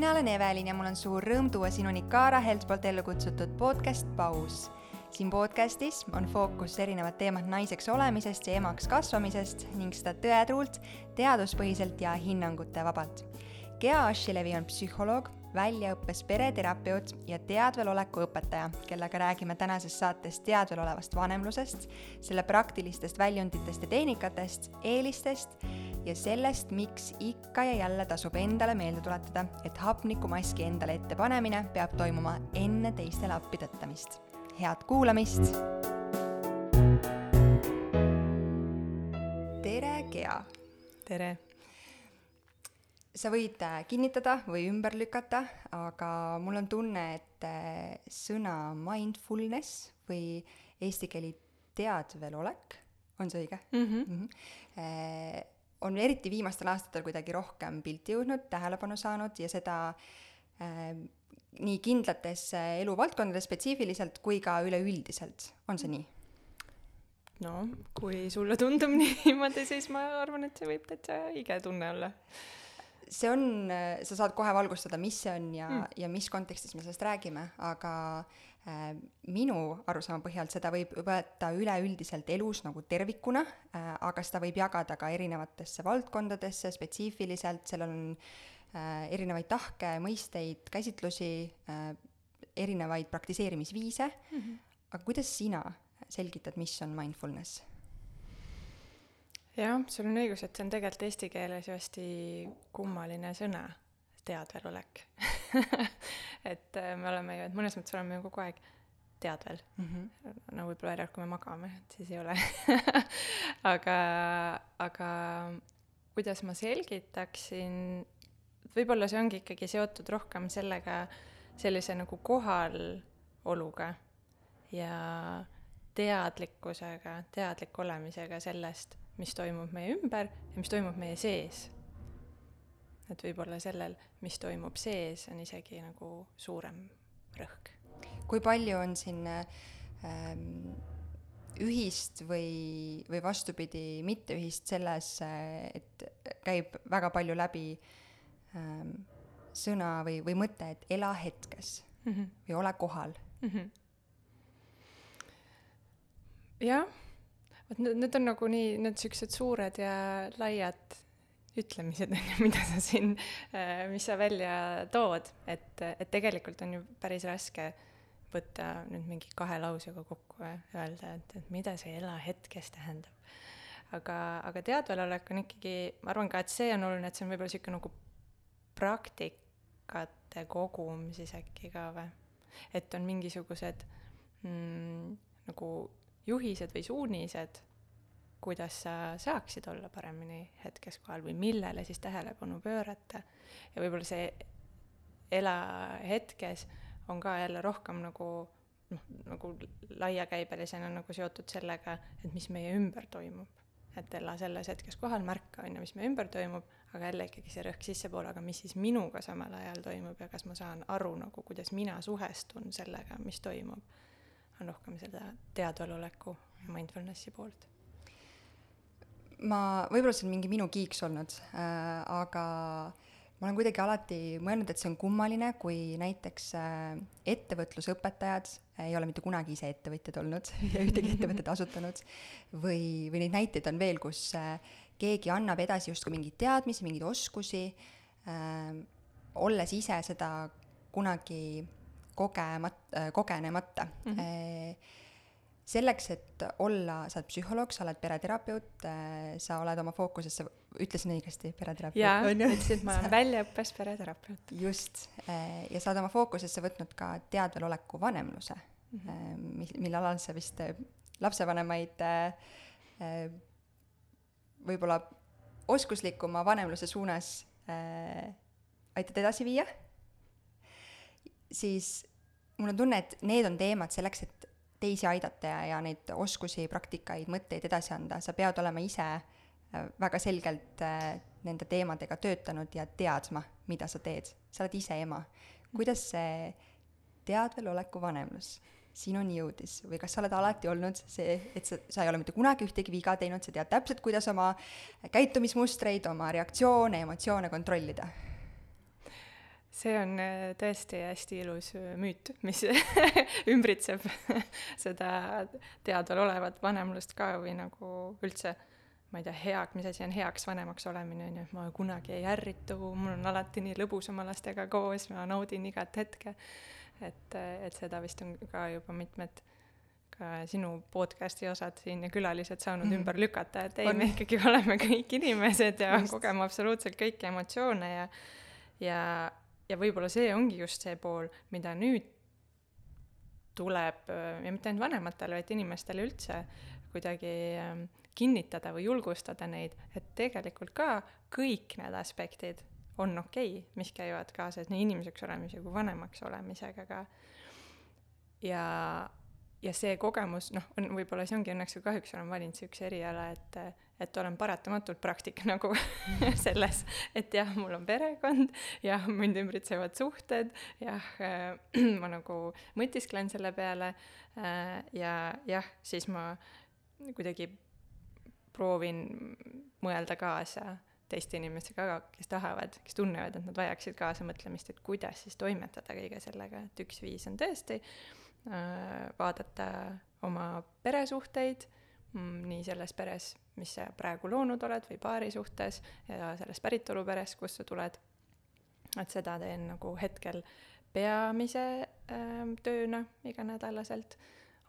mina olen Evelin ja mul on suur rõõm tuua sinuni Kaara Helt poolt ellu kutsutud podcast Paus. siin podcastis on fookus erinevad teemad naiseks olemisest ja emaks kasvamisest ning seda tõetruult, teaduspõhiselt ja hinnangute vabalt. Gea Ashilevi on psühholoog, väljaõppes pereterapeut ja teadveloleku õpetaja, kellega räägime tänases saates teadvel olevast vanemlusest, selle praktilistest väljunditest ja tehnikatest, eelistest ja sellest, miks ikka ja jälle tasub endale meelde tuletada, et hapnikumaski endale ette panemine peab toimuma enne teistele appi tõttamist. head kuulamist! tere, Gea! tere! sa võid äh, kinnitada või ümber lükata, aga mul on tunne, et äh, sõna mindfulness või eesti keeli teadvelolek, on see õige mm? -hmm. Mm -hmm on eriti viimastel aastatel kuidagi rohkem pilti jõudnud, tähelepanu saanud ja seda äh, nii kindlates äh, eluvaldkondades spetsiifiliselt kui ka üleüldiselt, on see nii? no kui sulle tundub niimoodi, siis ma arvan, et see võib täitsa õige tunne olla. see on, äh, sa saad kohe valgustada, mis see on ja mm., ja mis kontekstis me sellest räägime, aga Äh, minu arusaama põhjal seda võib võtta üleüldiselt elus nagu tervikuna, äh, aga seda võib jagada ka erinevatesse valdkondadesse spetsiifiliselt, seal on äh, erinevaid tahke, mõisteid, käsitlusi, erinevaid praktiseerimisviise mm, -hmm. aga kuidas sina selgitad, mis on mindfulness? jah, sul on õigus, et see on tegelikult eesti keeles ju hästi kummaline sõna teadvelolek et äh, me oleme ju, et mõnes mõttes oleme ju kogu aeg teadvel mm. -hmm. no võib-olla ainult, kui me magame, et siis ei ole aga, aga kuidas ma selgitaksin, võib-olla see ongi ikkagi seotud rohkem sellega, sellise nagu kohaloluga ja teadlikkusega, teadlik olemisega sellest, mis toimub meie ümber ja mis toimub meie sees et võib-olla sellel, mis toimub sees, on isegi nagu suurem rõhk. kui palju on siin ähm, ühist või, või vastupidi, mitteühist selles, et käib väga palju läbi ähm, sõna või, või mõte, et ela hetkes mm -hmm. või ole kohal mm. -hmm. jah, vot need, need on nagu nii, need siuksed suured ja laiad ütlemised, on ju, mida sa siin, äh, mis sa välja tood, et, et tegelikult on ju päris raske võtta nüüd mingi kahe lausega kokku ja öelda, et, et mida see ela hetkes tähendab. aga, aga teadvelolek on ikkagi, ma arvan ka, et see on oluline, et see on võib-olla niisugune nagu praktikate kogum siis äkki ka või? et on mingisugused mm, nagu juhised või suunised kuidas sa saaksid olla paremini hetkes kohal või millele siis tähelepanu pöörata. ja võib-olla see ela hetkes on ka jälle rohkem nagu noh, nagu laiakäibelisena nagu seotud sellega, et mis meie ümber toimub. et ela selles hetkes kohal, märka, on ju, mis meie ümber toimub, aga jälle ikkagi see rõhk sissepoole, aga mis siis minuga samal ajal toimub ja kas ma saan aru nagu, kuidas mina suhestun sellega, mis toimub, on rohkem seda teadvaloleku ja mindfulnessi poolt ma, võib-olla see on mingi minu kiiks olnud äh,, aga ma olen kuidagi alati mõelnud, et see on kummaline, kui näiteks äh, ettevõtlusõpetajad ei ole mitte kunagi ise ettevõtjad olnud ja ühtegi ettevõtet asutanud, või, või neid näiteid on veel, kus äh, keegi annab edasi justkui mingeid teadmisi, mingeid oskusi äh,, olles ise seda kunagi kogemat- äh,, kogenemata mm. -hmm selleks, et olla, sa oled psühholoog, sa oled pereterapeut, äh, sa oled oma fookusesse, ütlesin õigesti, pereterapeut? jaa, ütlesid, ma olen väljaõppes pereterapeut. just, äh, ja sa oled oma fookusesse võtnud ka teadveloleku vanemluse mm, -hmm. mis, mille alal sa vist lapsevanemaid võib-olla oskuslikuma vanemluse suunas aitad edasi viia, siis mul on tunne, et need on teemad selleks, et teisi aidata ja, ja neid oskusi, praktikaid, mõtteid edasi anda, sa pead olema ise äh, väga selgelt äh, nende teemadega töötanud ja teadma, mida sa teed. sa oled ise ema. kuidas see teadveloleku vanemlus sinuni jõudis või kas sa oled alati olnud see, et sa, sa ei ole mitte kunagi ühtegi viga teinud, sa tead täpselt, kuidas oma käitumismustreid, oma reaktsioone, emotsioone kontrollida? See on äh, tõesti hästi ilus äh, müüt, mis ümbritseb seda teadaolevat vanemlust ka või nagu üldse ma ei tea, hea, mis asi on heaks vanemaks olemine, on ju, et ma kunagi ei ärritu, mul on alati nii lõbus oma lastega koos, ma naudin igat hetke. et, et seda vist on ka juba mitmed ka sinu podcast'i osad siin ja külalised saanud mm -hmm. ümber lükata, et ei, me ikkagi oleme kõik inimesed ja just. kogeme absoluutselt kõiki emotsioone ja ja, ja võib-olla see ongi just see pool, mida nüüd tuleb ja mitte ainult vanematele, vaid inimestele üldse kuidagi äh, kinnitada või julgustada neid, et tegelikult ka kõik need aspektid on okei okay,, mis käivad kaasas nii inimeseks olemise kui vanemaks olemisega ka. ja, ja see kogemus, noh, on võib-olla see ongi õnneks või kahjuks olen valinud siukse eriala, et, et olen paratamatult praktik nagu selles, et jah, mul on perekond, jah, mind ümbritsevad suhted, jah äh,, ma nagu mõtisklen selle peale äh, ja jah, siis ma kuidagi proovin mõelda kaasa teiste inimestega, kes tahavad, kes tunnevad, et nad vajaksid kaasamõtlemist, et kuidas siis toimetada kõige sellega, et üks viis on tõesti äh, vaadata oma peresuhteid, mm, nii selles peres, mis sa praegu loonud oled või paari suhtes ja selles päritoluperes, kust sa tuled. et seda teen nagu hetkel peamise äh, tööna iganädalaselt,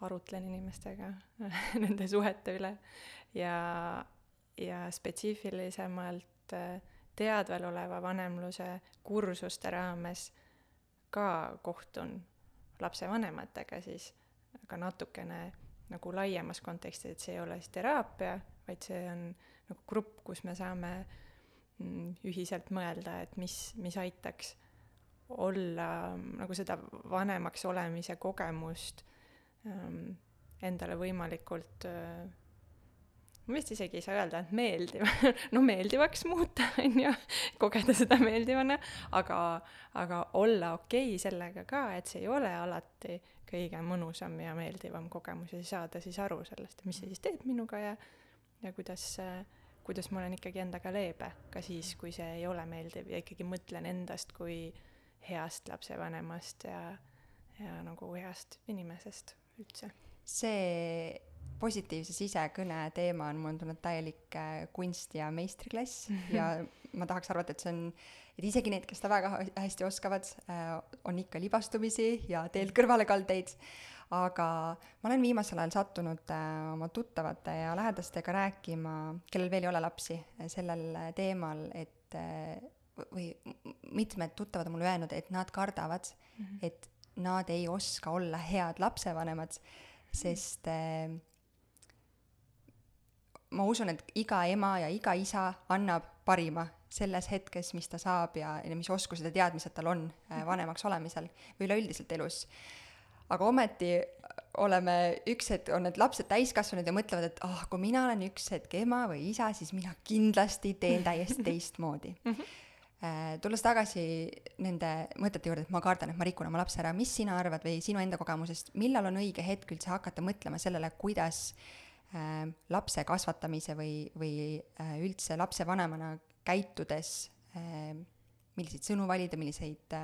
arutlen inimestega nende suhete üle ja, ja spetsiifilisemalt äh, teadvel oleva vanemluse kursuste raames ka kohtun lapsevanematega siis, aga natukene nagu laiemas kontekstis, et see ei ole siis teraapia, vaid see on nagu grupp, kus me saame mm, ühiselt mõelda, et mis, mis aitaks olla nagu seda vanemaks olemise kogemust ähm, endale võimalikult äh, ma vist isegi ei saa öelda, et meeldiv no meeldivaks muuta, on ju, kogeda seda meeldivana, aga, aga olla okei okay sellega ka, et see ei ole alati kõige mõnusam ja meeldivam kogemus ja saada siis aru sellest, mis see siis teeb minuga ja, ja kuidas, kuidas ma olen ikkagi endaga leebe ka siis, kui see ei ole meeldiv ja ikkagi mõtlen endast kui heast lapsevanemast ja, ja nagu heast inimesest üldse. see positiivse sisekõne teema on mul tulnud täielik äh, kunst ja meistriklass ja ma tahaks arvata, et see on, et isegi need, kes seda väga hästi oskavad, äh, on ikka libastumisi ja teelt kõrvalekaldeid, aga ma olen viimasel ajal sattunud äh, oma tuttavate ja lähedastega rääkima, kellel veel ei ole lapsi, sellel teemal, et või mitmed tuttavad on mulle öelnud, et nad kardavad mm, -hmm. et nad ei oska olla head lapsevanemad, sest äh, ma usun, et iga ema ja iga isa annab parima selles hetkes, mis ta saab ja, ja mis oskused ja teadmised tal on äh, mhm. vanemaks olemisel või üleüldiselt elus. aga ometi oleme üks hetk, on need lapsed täiskasvanud ja mõtlevad, et ah oh,, kui mina olen üks hetk ema või isa, siis mina kindlasti teen täiesti teistmoodi mm. -hmm tulles tagasi nende mõtete juurde, et ma kardan, et ma rikun oma lapse ära, mis sina arvad või sinu enda kogemusest, millal on õige hetk üldse hakata mõtlema sellele, kuidas äh, Äh, lapse kasvatamise või, või äh, üldse lapsevanemana käitudes, äh, milliseid sõnu valida, milliseid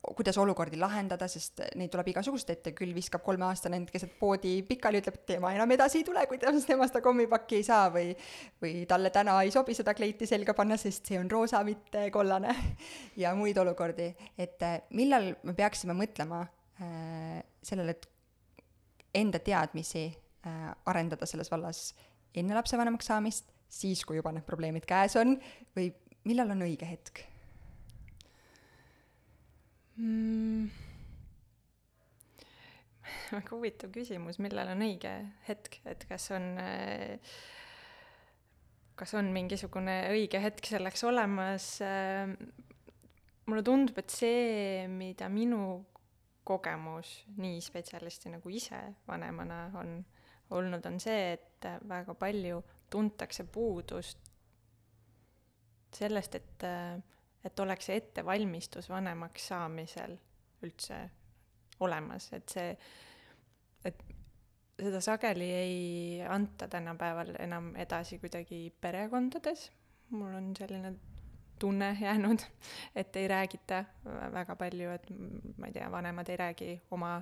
kuidas olukordi lahendada, sest neid tuleb igasugust ette, küll viskab kolmeaastane end keset poodi pikali, ütleb, et tema enam edasi ei tule, kuidas tema seda kommipakki ei saa või või talle täna ei sobi seda kleiti selga panna, sest see on roosa, mitte kollane ja muid olukordi, et millal me peaksime mõtlema äh, sellele, et enda teadmisi äh, arendada selles vallas enne lapsevanemaks saamist, siis, kui juba need probleemid käes on, või millal on õige hetk mm.? väga huvitav küsimus, millal on õige hetk, et kas on äh, kas on mingisugune õige hetk selleks olemas, äh, mulle tundub, et see, mida minu kogemus nii spetsialisti nagu ise vanemana on olnud, on see, et väga palju tuntakse puudust sellest, et, et oleks ettevalmistus vanemaks saamisel üldse olemas, et see, et seda sageli ei anta tänapäeval enam edasi kuidagi perekondades, mul on selline tunne jäänud, et ei räägita väga palju, et ma ei tea, vanemad ei räägi oma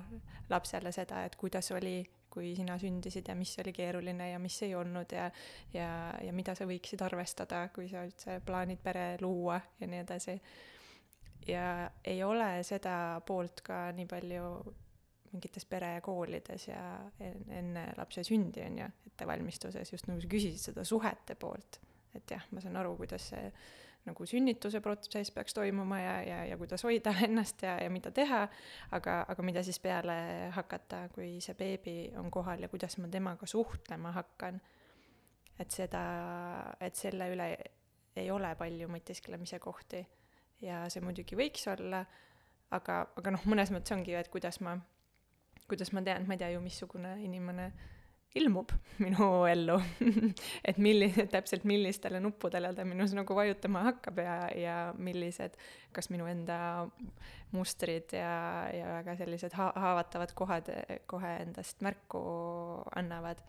lapsele seda, et kuidas oli, kui sina sündisid ja mis oli keeruline ja mis ei olnud ja ja, ja mida sa võiksid arvestada, kui sa üldse plaanid pere luua ja nii edasi. ja ei ole seda poolt ka nii palju mingites perekoolides ja enne lapse sündi, on ju, ettevalmistuses, just nagu sa küsisid seda suhete poolt. et jah, ma saan aru, kuidas see nagu sünnituse protsess peaks toimuma ja, ja, ja kuidas hoida ennast ja, ja mida teha, aga, aga mida siis peale hakata, kui see beebi on kohal ja kuidas ma temaga suhtlema hakkan. et seda, et selle üle ei ole palju mõtisklemise kohti ja see muidugi võiks olla, aga, aga noh, mõnes mõttes ongi ju, et kuidas ma kuidas ma tean, ma ei tea ju, missugune inimene ilmub minu ellu et milline, täpselt millistele nuppudele ta minus nagu vajutama hakkab ja, ja millised, kas minu enda mustrid ja, ja väga sellised ha-, haavatavad kohad kohe endast märku annavad.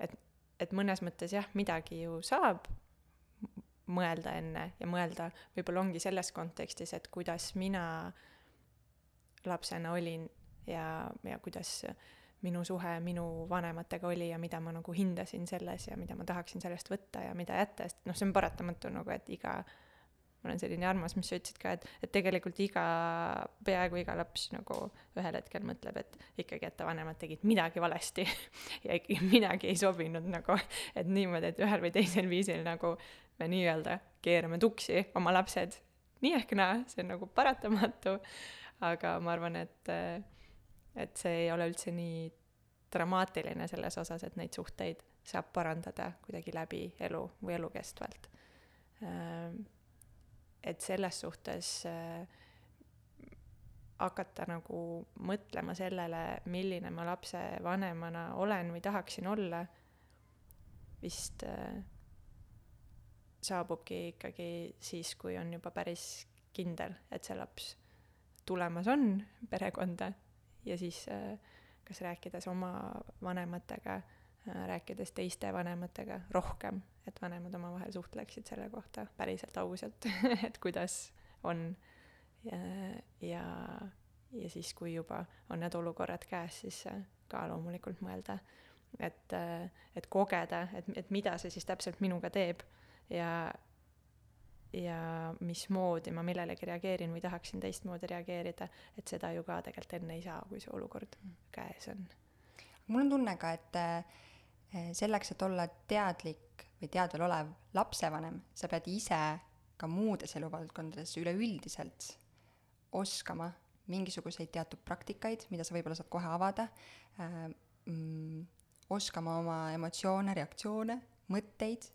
et, et mõnes mõttes jah, midagi ju saab mõelda enne ja mõelda võib-olla ongi selles kontekstis, et kuidas mina lapsena olin ja, ja kuidas minu suhe minu vanematega oli ja mida ma nagu hindasin selles ja mida ma tahaksin sellest võtta ja mida jätta, sest noh, see on paratamatu nagu, et iga, ma olen selline armas, mis sa ütlesid ka, et, et tegelikult iga, peaaegu iga laps nagu ühel hetkel mõtleb, et ikkagi, et vanemad tegid midagi valesti ja ikkagi midagi ei sobinud nagu, et niimoodi, et ühel või teisel viisil nagu me nii-öelda keerame tuksi oma lapsed. Nii ehk naa, see on nagu paratamatu, aga ma arvan, et et see ei ole üldse nii dramaatiline selles osas, et neid suhteid saab parandada kuidagi läbi elu või elukestvalt. Ehm, et selles suhtes äh, hakata nagu mõtlema sellele, milline ma lapsevanemana olen või tahaksin olla, vist äh, saabubki ikkagi siis, kui on juba päris kindel, et see laps tulemas on perekonda ja siis äh, kas rääkides oma vanematega, äh, rääkides teiste vanematega rohkem, et vanemad omavahel suhtleksid selle kohta päriselt ausalt et kuidas on. Ja, ja, ja siis, kui juba on need olukorrad käes, siis äh, ka loomulikult mõelda, et, et kogeda, et, et mida see siis täpselt minuga teeb. Ja, ja mismoodi ma millelegi reageerin või tahaksin teistmoodi reageerida, et seda ju ka tegelikult enne ei saa, kui see olukord käes on. mul on tunne ka, et eh, selleks, et olla teadlik või teadvel olev lapsevanem, sa pead ise ka muudes eluvaldkondades üleüldiselt oskama mingisuguseid teatud praktikaid, mida sa võib-olla saad kohe avada äh,, oskama oma emotsioone, reaktsioone, mõtteid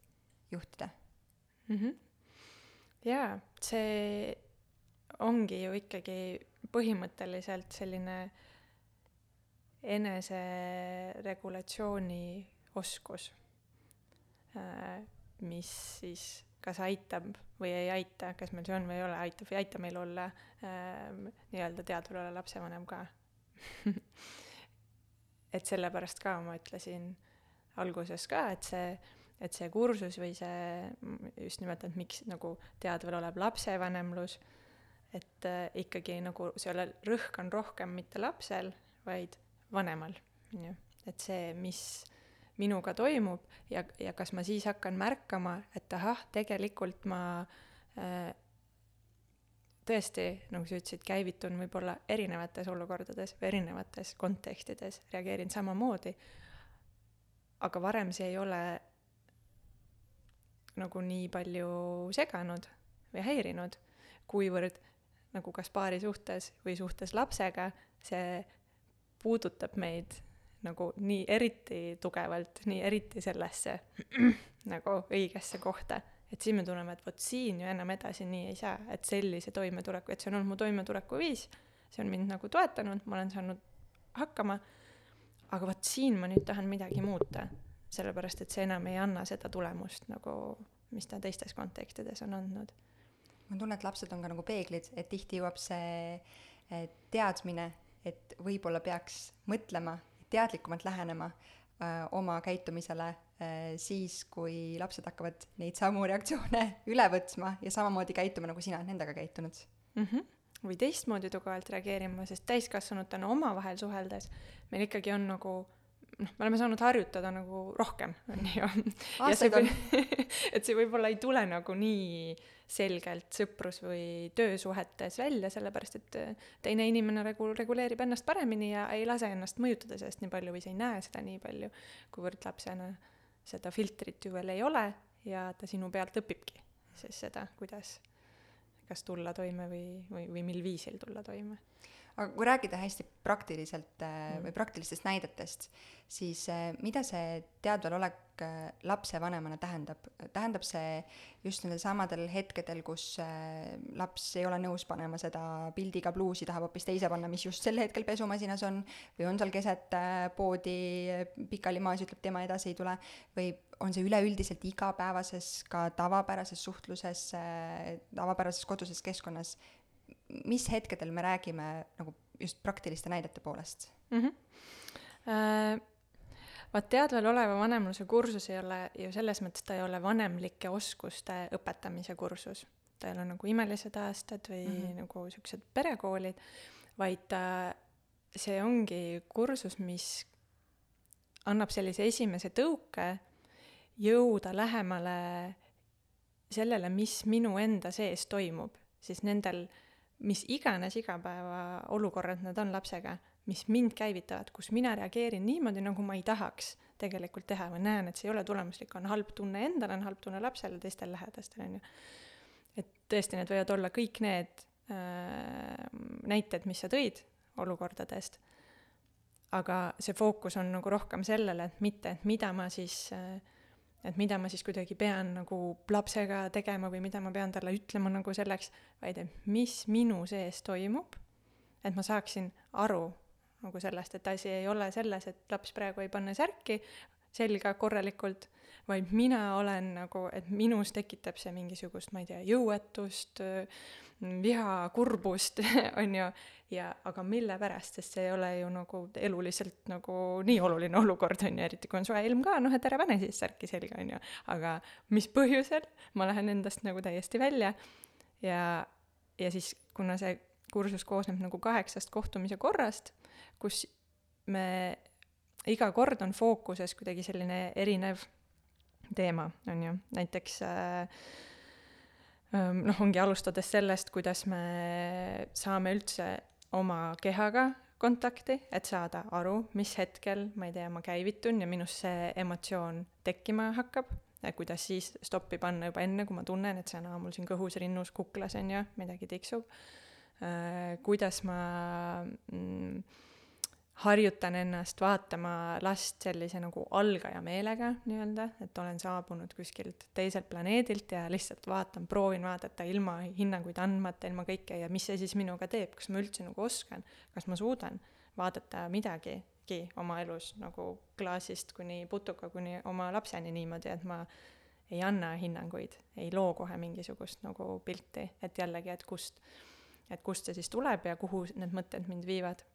juhtida mm. -hmm jaa, see ongi ju ikkagi põhimõtteliselt selline eneseregulatsiooni oskus, äh, mis siis kas aitab või ei aita, kas meil see on või ei ole, aitab või ei aita meil olla äh, nii-öelda teadvel olla lapsevanem ka. Et sellepärast ka ma ütlesin alguses ka, et see et see kursus või see just nimelt, et miks nagu teadvel olev lapsevanemlus, et äh, ikkagi nagu selle rõhk on rohkem mitte lapsel, vaid vanemal, on ju. et see, mis minuga toimub ja, ja kas ma siis hakkan märkama, et ahah, tegelikult ma äh, tõesti, nagu sa ütlesid, käivitun võib-olla erinevates olukordades või erinevates kontekstides, reageerin samamoodi, aga varem see ei ole nagu nii palju seganud või häirinud, kuivõrd nagu kas paari suhtes või suhtes lapsega, see puudutab meid nagu nii eriti tugevalt, nii eriti sellesse nagu õigesse kohta, et siis me tunneme, et vot siin ju enam edasi nii ei saa, et sellise toimetuleku, et see on olnud mu toimetulekuviis, see on mind nagu toetanud, ma olen saanud hakkama, aga vot siin ma nüüd tahan midagi muuta sellepärast et see enam ei anna seda tulemust nagu, mis ta teistes kontekstides on andnud. ma tunnen, et lapsed on ka nagu peeglid, et tihti jõuab see teadmine, et võib-olla peaks mõtlema, teadlikumalt lähenema öö, oma käitumisele äh, siis, kui lapsed hakkavad neid samu reaktsioone üle võtma ja samamoodi käituma, nagu sina oled nendega käitunud mm. -hmm. või teistmoodi tugevalt reageerima, sest täiskasvanutena omavahel suheldes meil ikkagi on nagu noh, me oleme saanud harjutada nagu rohkem, on ju. aastaid on. et see võib-olla ei tule nagu nii selgelt sõprus- või töösuhetes välja, sellepärast et teine inimene regu-, reguleerib ennast paremini ja ei lase ennast mõjutada sellest nii palju või sa ei näe seda nii palju, kuivõrd lapsena seda filtrit ju veel ei ole ja ta sinu pealt õpibki siis seda, kuidas, kas tulla toime või, või, või mil viisil tulla toime aga kui rääkida hästi praktiliselt äh, mm. või praktilistest näidetest, siis äh, mida see teadvalolek äh, lapsevanemana tähendab? tähendab see just nendel samadel hetkedel, kus laps ei ole nõus panema seda pildiga pluusi, tahab hoopis teise panna, mis just sel hetkel pesumasinas on, või on seal keset poodi pikali maas, ütleb tema edasi ei tule, või on see üleüldiselt igapäevases, ka tavapärases suhtluses, tavapärases koduses keskkonnas mis hetkedel me räägime nagu just praktiliste näidete poolest mm? -hmm. Äh, vaat teadvel oleva vanemluse kursus ei ole ju selles mõttes, ta ei ole vanemlike oskuste õpetamise kursus. ta ei ole nagu imelised aastad või mm -hmm. nagu siuksed perekoolid, vaid ta, see ongi kursus, mis annab sellise esimese tõuke jõuda lähemale sellele, mis minu enda sees toimub, siis nendel mis iganes igapäevaolukorrad nad on lapsega, mis mind käivitavad, kus mina reageerin niimoodi, nagu ma ei tahaks tegelikult teha või näen, et see ei ole tulemuslik, on halb tunne endal, on halb tunne lapsel ja teistel lähedastel, on ju. et tõesti, need võivad olla kõik need äh, näited, mis sa tõid olukordadest, aga see fookus on nagu rohkem sellele, et mitte, et mida ma siis äh, et mida ma siis kuidagi pean nagu lapsega tegema või mida ma pean talle ütlema nagu selleks, vaid et mis minu sees toimub, et ma saaksin aru nagu sellest, et asi ei ole selles, et laps praegu ei pane särki selga korralikult, vaid mina olen nagu, et minus tekitab see mingisugust, ma ei tea, jõuetust, viha, kurbust, on ju, ja aga mille pärast, sest see ei ole ju nagu eluliselt nagu nii oluline olukord, on ju, eriti kui on soe ilm ka, noh, et ära pane siis särki selga, on ju. aga mis põhjusel, ma lähen endast nagu täiesti välja. Ja, ja siis, kuna see kursus koosneb nagu kaheksast kohtumise korrast, kus me, iga kord on fookuses kuidagi selline erinev teema, on ju, näiteks äh, noh, ongi alustades sellest, kuidas me saame üldse oma kehaga kontakti, et saada aru, mis hetkel, ma ei tea, ma käivitun ja minus see emotsioon tekkima hakkab, kuidas siis stoppi panna juba enne, kui ma tunnen, et see on mul siin kõhus, rinnus, kuklas on ju, midagi tiksub. Äh, kuidas ma mm, harjutan ennast vaatama last sellise nagu algaja meelega nii-öelda, et olen saabunud kuskilt teiselt planeedilt ja lihtsalt vaatan, proovin vaadata ilma hinnanguid andmata, ilma kõike ja mis see siis minuga teeb, kas ma üldse nagu oskan, kas ma suudan vaadata midagigi oma elus nagu klaasist kuni putuka kuni oma lapseni niimoodi, et ma ei anna hinnanguid, ei loo kohe mingisugust nagu pilti, et jällegi, et kust, et kust see siis tuleb ja kuhu need mõtted mind viivad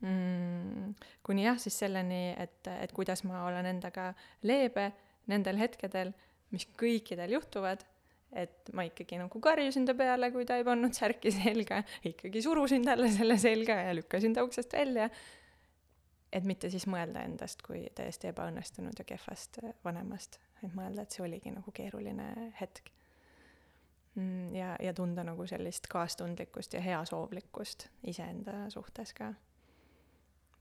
mm,. kuni jah, siis selleni, et, et kuidas ma olen endaga leebe nendel hetkedel, mis kõikidel juhtuvad, et ma ikkagi nagu karjusin ta peale, kui ta ei pannud särki selga, ikkagi surusin talle selle selga ja lükkasin ta uksest välja. et mitte siis mõelda endast kui täiesti ebaõnnestunud ja kehvast vanemast, et mõelda, et see oligi nagu keeruline hetk mm,. ja, ja tunda nagu sellist kaastundlikkust ja heasoovlikkust iseenda suhtes ka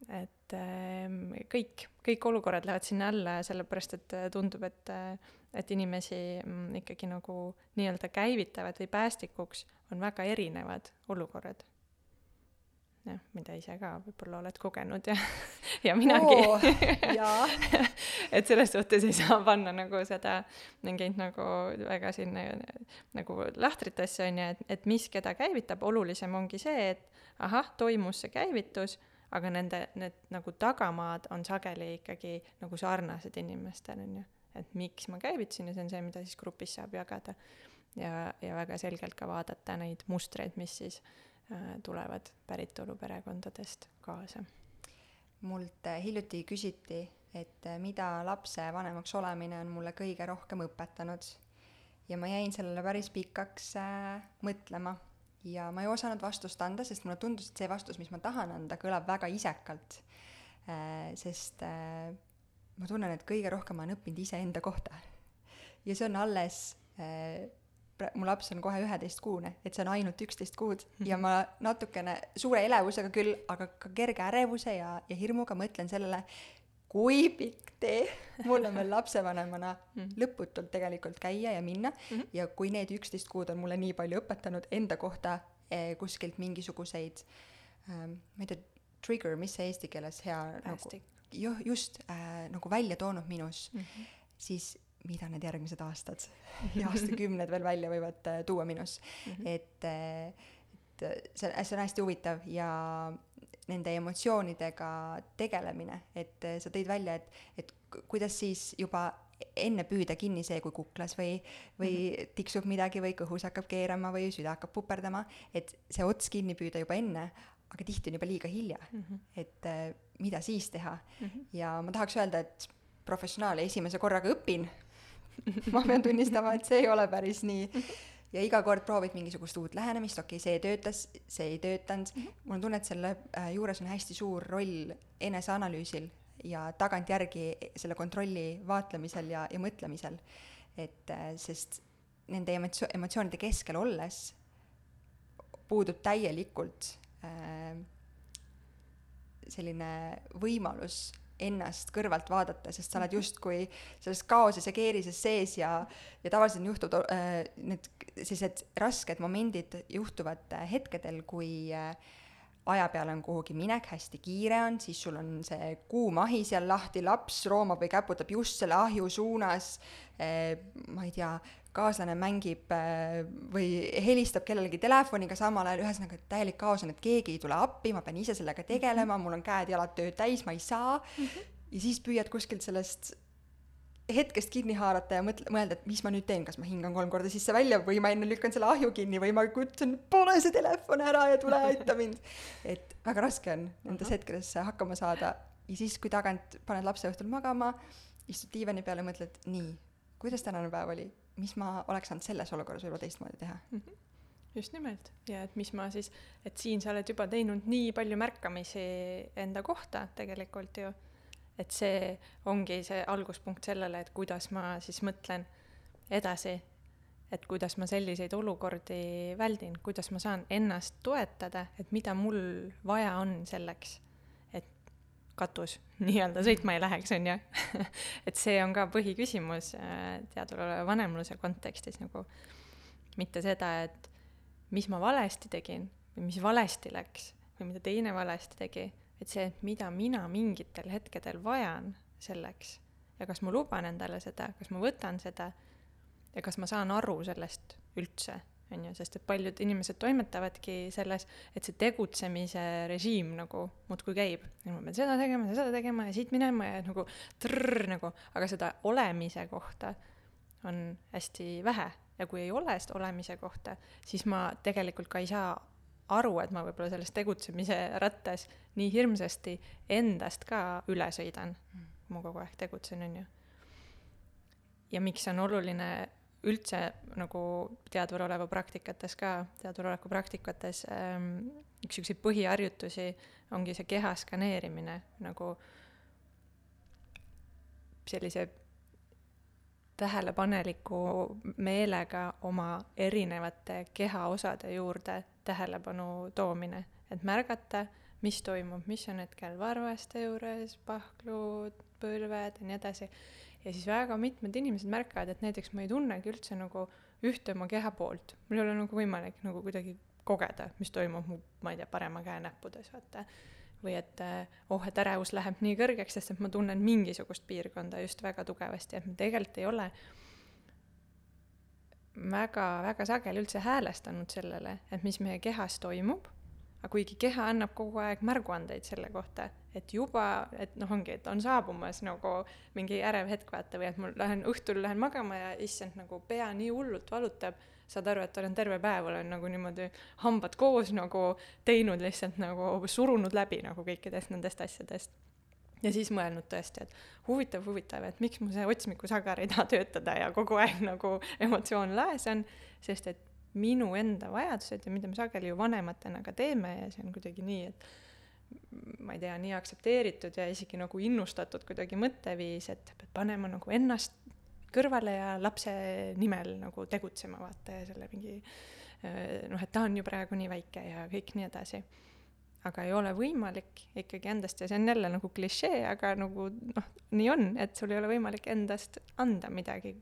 et ehm, kõik, kõik olukorrad lähevad sinna alla, sellepärast et äh, tundub, et, äh, et inimesi mm, ikkagi nagu nii-öelda käivitavad või päästikuks on väga erinevad olukorrad. jah, mida ise ka võib-olla oled kogenud ja, ja minagi oh,. et selles suhtes ei saa panna nagu seda mingeid nagu väga sinna nagu lahtrit asja, on ju, et, et mis keda käivitab, olulisem ongi see, et ahah, toimus see käivitus aga nende, need nagu tagamaad on sageli ikkagi nagu sarnased inimestel, on ju. et miks ma käivitasin ja see on see, mida siis grupis saab jagada. ja, ja väga selgelt ka vaadata neid mustreid, mis siis äh, tulevad päritoluperekondadest kaasa. mult äh, hiljuti küsiti et äh, mida lapsevanemaks olemine on mulle kõige rohkem õpetanud. ja ma jäin sellele päris pikaks äh, mõtlema ja ma ei osanud vastust anda, sest mulle tundus, et see vastus, mis ma tahan anda, kõlab väga isekalt äh,. sest äh, ma tunnen, et kõige rohkem ma olen õppinud iseenda kohta. ja see on alles äh, mu laps on kohe üheteistkuune, et see on ainult üksteist kuud ja ma natukene suure elevusega küll, aga ka kerge ärevuse ja, ja hirmuga mõtlen sellele, kui pikk tee mul on veel lapsevanemana mhm. lõputult tegelikult käia ja minna mm -hmm. ja kui need üksteist kuud on mulle nii palju õpetanud enda kohta eh, kuskilt mingisuguseid ähm,, ma ei tea, trigger, mis see eesti keeles hea Päästik. nagu, ju, just äh, nagu välja toonud minus mm, -hmm. siis mida need järgmised aastad ja aastakümned veel välja võivad äh, tuua minus mm. -hmm. et, äh, et see, see on hästi huvitav ja nende emotsioonidega tegelemine, et äh, sa tõid välja, et, et kuidas siis juba enne püüda kinni see, kui kuklas või, või -hmm. tiksub midagi või kõhus hakkab keerama või süda hakkab puperdama, et see ots kinni püüda juba enne, aga tihti on juba liiga hilja mm. -hmm. et äh, mida siis teha mm. -hmm. ja ma tahaks öelda, et professionaal esimese korraga õpin ma pean tunnistama, et see ei ole päris nii. ja iga kord proovid mingisugust uut lähenemist, okei okay,, see töötas, see ei töötanud mm. -hmm. mul on tunne, et selle äh, juures on hästi suur roll eneseanalüüsil ja tagantjärgi selle kontrolli vaatlemisel ja, ja mõtlemisel. et äh, sest nende emotsioon, emotsioonide keskel olles puudub täielikult äh, selline võimalus ennast kõrvalt vaadata, sest sa oled justkui selles kaoses ja keerises sees ja, ja tavaliselt juhtuvad äh, need sellised rasked momendid juhtuvad äh, hetkedel, kui äh, aja peale on kuhugi minek, hästi kiire on, siis sul on see kuum ahi seal lahti, laps roomab või käputab just selle ahju suunas eh,, ma ei tea, kaaslane mängib äh, või helistab kellelegi telefoniga samal ajal, ühesõnaga täielik kaos on, et keegi ei tule appi, ma pean ise sellega tegelema, mhm. mul on käed-jalad tööd täis, ma ei saa mm. -hmm. ja siis püüad kuskilt sellest hetkest kinni haarata ja mõtle, mõelda, et mis ma nüüd teen, kas ma hingan kolm korda sisse välja või ma enne lükkan selle ahju kinni või ma kutsun, pane see telefon ära ja tule aita mind. et väga raske on nendes hetkedes hakkama saada ja siis, kui tagant paned lapse õhtul magama, istud diivani peal ja mõtled, nii, kuidas tänane päev oli mis ma oleks saanud selles olukorras võib-olla teistmoodi teha. Mm. -hmm just nimelt. Ja et mis ma siis, et siin sa oled juba teinud nii palju märkamisi enda kohta tegelikult ju, et see ongi see alguspunkt sellele, et kuidas ma siis mõtlen edasi, et kuidas ma selliseid olukordi väldin, kuidas ma saan ennast toetada, et mida mul vaja on selleks katus. Nii-öelda sõitma ei läheks, on ju. et see on ka põhiküsimus äh, teadvaloleva vanemluse kontekstis nagu, mitte seda, et mis ma valesti tegin või mis valesti läks või mida teine valesti tegi, et see, et mida mina mingitel hetkedel vajan selleks. Ja kas ma luban endale seda, kas ma võtan seda ja kas ma saan aru sellest üldse on ju, sest et paljud inimesed toimetavadki selles, et see tegutsemise režiim nagu muudkui käib. ma pean seda tegema seda tegema ja siit minema ja nagu trrr nagu, aga seda olemise kohta on hästi vähe ja kui ei ole seda olemise kohta, siis ma tegelikult ka ei saa aru, et ma võib-olla selles tegutsemise rattas nii hirmsasti endast ka üle sõidan mm.. ma kogu aeg tegutsen, on ju. ja miks on oluline üldse nagu teadvaloleva praktikates ka, teadvaloleku praktikates ähm, üks siukseid põhiharjutusi ongi see keha skaneerimine nagu sellise tähelepaneliku meelega oma erinevate kehaosade juurde tähelepanu toomine, et märgata, mis toimub, mis on hetkel varvaste juures, pahklud, põlved ja nii edasi ja siis väga mitmed inimesed märkavad, et näiteks ma ei tunnegi üldse nagu ühte oma keha poolt, mul ei ole nagu võimalik nagu kuidagi kogeda, mis toimub mu, ma ei tea, parema käe näppudes, vaata. või et oh, et ärevus läheb nii kõrgeks, sest et ma tunnen mingisugust piirkonda just väga tugevasti, et me tegelikult ei ole väga, väga sageli üldse häälestanud sellele, et mis meie kehas toimub aga kuigi keha annab kogu aeg märguandeid selle kohta, et juba, et noh, ongi, et on saabumas nagu mingi ärev hetk, vaata, või et mul lähen õhtul lähen magama ja issand, nagu pea nii hullult valutab, saad aru, et olen terve päev olen nagu niimoodi hambad koos nagu teinud lihtsalt nagu surunud läbi nagu kõikidest nendest asjadest. ja siis mõelnud tõesti, et huvitav, huvitav, et miks mu see otsmikusagar ei taha töötada ja kogu aeg nagu emotsioon laes on, sest et minu enda vajadused ja mida me sageli ju vanematena ka teeme ja see on kuidagi nii, et ma ei tea, nii aktsepteeritud ja isegi nagu innustatud kuidagi mõtteviis, et pead panema nagu ennast kõrvale ja lapse nimel nagu tegutsema, vaata, ja selle mingi noh, et ta on ju praegu nii väike ja kõik nii edasi. Aga ei ole võimalik ikkagi endast ja see on jälle nagu klišee, aga nagu noh, nii on, et sul ei ole võimalik endast anda midagi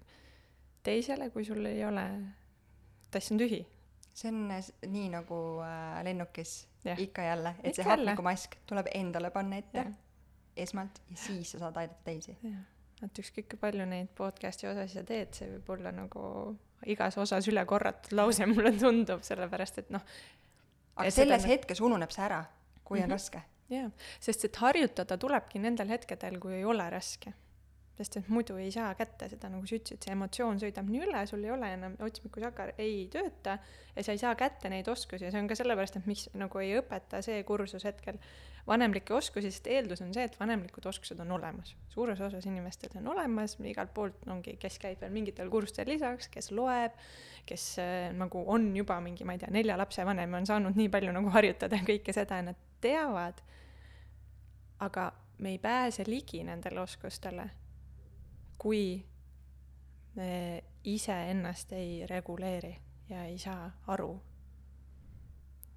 teisele, kui sul ei ole, tass on tühi. see on nii nagu äh, lennukis ja. ikka jälle, et ikka see hapnikumask tuleb endale panna ette ja. esmalt ja siis sa saad aidata teisi. et ükskõik kui palju neid podcast'i osasid sa teed, see võib olla nagu igas osas üle korratud lause, mulle tundub, sellepärast et noh, aga selles seda... hetkes ununeb see ära, kui on mm -hmm. raske. jaa, sest et harjutada tulebki nendel hetkedel, kui ei ole raske. Sest et muidu ei saa kätte seda, nagu sa ütlesid, see emotsioon sõidab nii üle, sul ei ole enam, otsmikusagar ei tööta ja sa ei saa kätte neid oskusi ja see on ka sellepärast, et miks nagu ei õpeta see kursus hetkel vanemlikke oskusi, sest eeldus on see, et vanemlikud oskused on olemas. suures osas inimestel on olemas, igalt poolt ongi, kes käib veel mingitel kursustel lisaks, kes loeb, kes äh, nagu on juba mingi, ma ei tea, nelja lapse vanem ja on saanud nii palju nagu harjutada kõike seda, nad teavad, aga me ei pääse ligi nendele oskustele, kui me iseennast ei reguleeri ja ei saa aru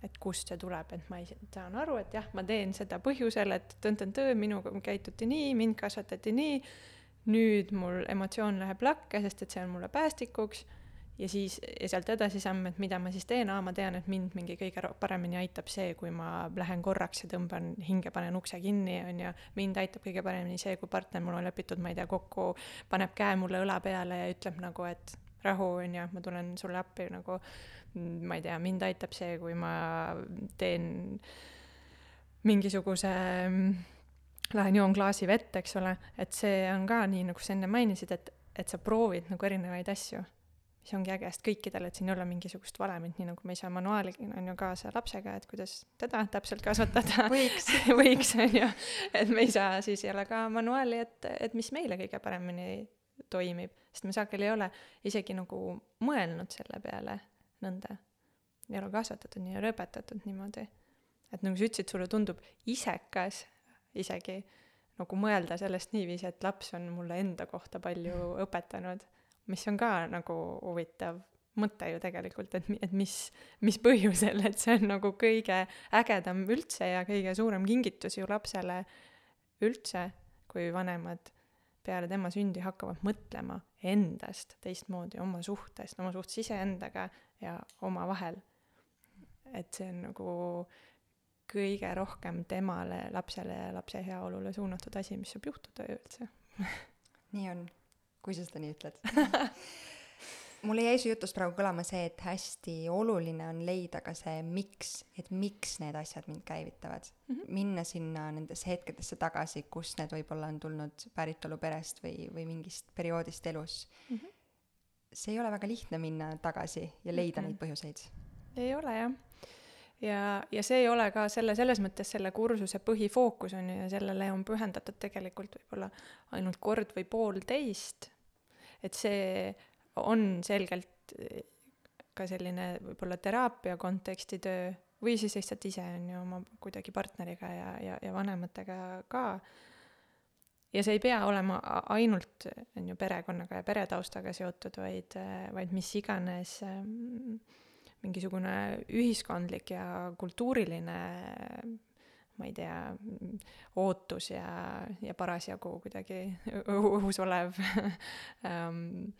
et kust see tuleb, et ma ei, saan aru, et jah, ma teen seda põhjusel, et tõn-tõn-tõõ, minuga käituti nii, mind kasvatati nii, nüüd mul emotsioon läheb lakke, sest et see on mulle päästikuks, ja siis, ja sealt edasi samm, et mida ma siis teen, aa, ma tean, et mind mingi kõige paremini aitab see, kui ma lähen korraks ja tõmban hinge, panen ukse kinni, on ju, mind aitab kõige paremini see, kui partner mul on lepitud, ma ei tea, kokku, paneb käe mulle õla peale ja ütleb nagu, et rahu, on ju, ma tulen sulle appi nagu ma ei tea, mind aitab see, kui ma teen mingisuguse, lähen joon klaasi vett, eks ole, et see on ka nii, nagu sa enne mainisid, et, et sa proovid nagu erinevaid asju mis ongi äge, sest kõikidel, et siin ei ole mingisugust valemit, nii nagu me ei saa manuaali, on ju, kaasa lapsega, et kuidas teda täpselt kasvatada võiks võiks, on ju. et me ei saa, siis ei ole ka manuaali, et, et mis meile kõige paremini toimib, sest me sageli ei ole isegi nagu mõelnud selle peale nõnda. ei ole kasvatatud nii, ei ole õpetatud niimoodi. et nagu sa ütlesid, sulle tundub isekas isegi nagu mõelda sellest niiviisi, et laps on mulle enda kohta palju õpetanud, mis on ka nagu huvitav mõte ju tegelikult, et, et mis, mis põhjusel, et see on nagu kõige ägedam üldse ja kõige suurem kingitus ju lapsele üldse, kui vanemad peale tema sündi hakkavad mõtlema endast teistmoodi, oma suhtest, oma suhtes iseendaga ja omavahel. et see on nagu kõige rohkem temale, lapsele ja lapse heaolule suunatud asi, mis saab juhtuda üldse nii on, kui sa seda nii ütled mul jäi su jutust praegu kõlama see, et hästi oluline on leida ka see miks, et miks need asjad mind käivitavad mm. -hmm. minna sinna nendesse hetkedesse tagasi, kus need võib-olla on tulnud päritoluperest või, või mingist perioodist elus mm. -hmm see ei ole väga lihtne minna tagasi ja leida mm -hmm. neid põhjuseid. ei ole jah. Ja, ja see ei ole ka selle, selles mõttes selle kursuse põhifookus on ju ja sellele on pühendatud tegelikult võib-olla ainult kord või poolteist. et see on selgelt ka selline võib-olla teraapia konteksti töö või siis lihtsalt ise on ju oma kuidagi partneriga ja, ja, ja vanematega ka ja see ei pea olema ainult, on ju, perekonnaga ja peretaustaga seotud, vaid, vaid mis iganes ähm, mingisugune ühiskondlik ja kultuuriline ma ei tea, ootus ja, ja parasjagu kuidagi õhus olev ähm,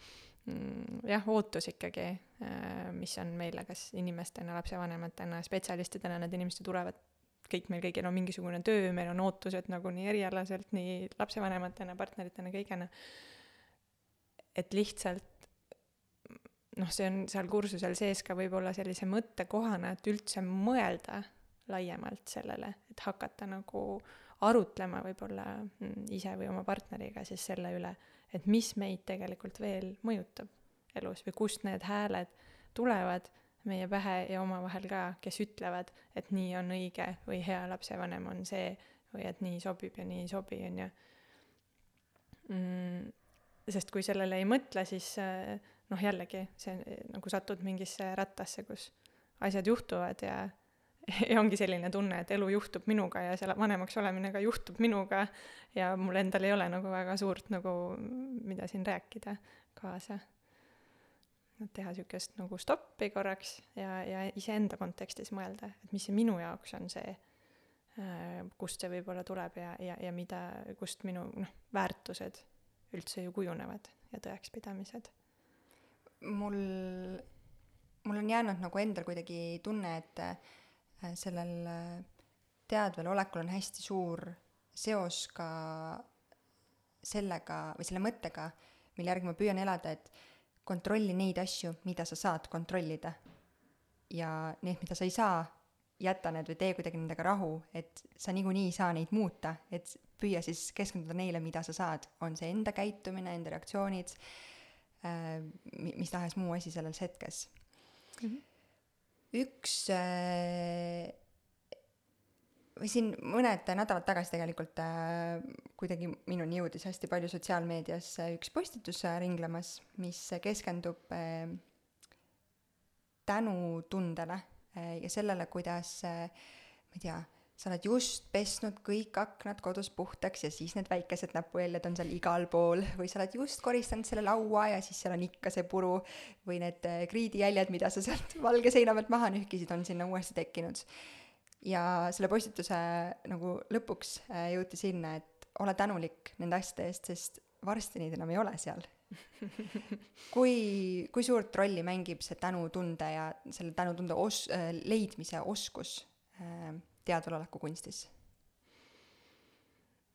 jah, ootus ikkagi, äh, mis on meile kas inimestena, lapsevanematena, spetsialistidena, need inimesed tulevad kõik meil kõigil on mingisugune töö, meil on ootused nagu nii erialaselt, nii lapsevanematena, partneritena, kõigena. et lihtsalt noh, see on seal kursusel sees ka võib-olla sellise mõttekohana, et üldse mõelda laiemalt sellele, et hakata nagu arutlema võib-olla mm, ise või oma partneriga siis selle üle, et mis meid tegelikult veel mõjutab elus või kust need hääled tulevad meie pähe ja omavahel ka, kes ütlevad, et nii on õige või hea lapsevanem on see, või et nii sobib ja nii ei sobi, on ju mm,. sest kui sellele ei mõtle, siis äh, noh, jällegi see nagu satud mingisse rattasse, kus asjad juhtuvad ja ja ongi selline tunne, et elu juhtub minuga ja selle vanemaks olemine ka juhtub minuga ja mul endal ei ole nagu väga suurt nagu, mida siin rääkida kaasa. et teha niisugust nagu stoppi korraks ja, ja iseenda kontekstis mõelda, et mis see minu jaoks on see, äh, kust see võib-olla tuleb ja, ja, ja mida, kust minu noh, väärtused üldse ju kujunevad ja tõekspidamised. Mul, mul on jäänud nagu endal kuidagi tunne, et Äh, sellel äh, teadvel olekul on hästi suur seos ka sellega või selle mõttega, mille järgi ma püüan elada, et kontrolli neid asju, mida sa saad kontrollida. ja need, mida sa ei saa, jäta need või tee kuidagi nendega rahu, et sa niikuinii ei saa neid muuta, et püüa siis keskenduda neile, mida sa saad, on see enda käitumine, enda reaktsioonid äh,, mis tahes muu asi selles hetkes mm. -hmm üks äh, või siin mõned nädalad tagasi tegelikult äh, kuidagi minuni jõudis hästi palju sotsiaalmeedias üks postitus ringlemas, mis keskendub äh, tänutundele äh, ja sellele, kuidas äh, ma ei tea sa oled just pesnud kõik aknad kodus puhtaks ja siis need väikesed näpujäljed on seal igal pool või sa oled just koristanud selle laua ja siis seal on ikka see puru või need äh, kriidijäljed, mida sa sealt valge seina pealt maha nühkisid, on sinna uuesti tekkinud. ja selle postituse nagu lõpuks äh, jõuti sinna, et ole tänulik nende asjade eest, sest varsti neid enam ei ole seal kui, kui suurt rolli mängib see tänutunde ja selle tänutunde os-, äh, leidmise oskus teadvaloleku kunstis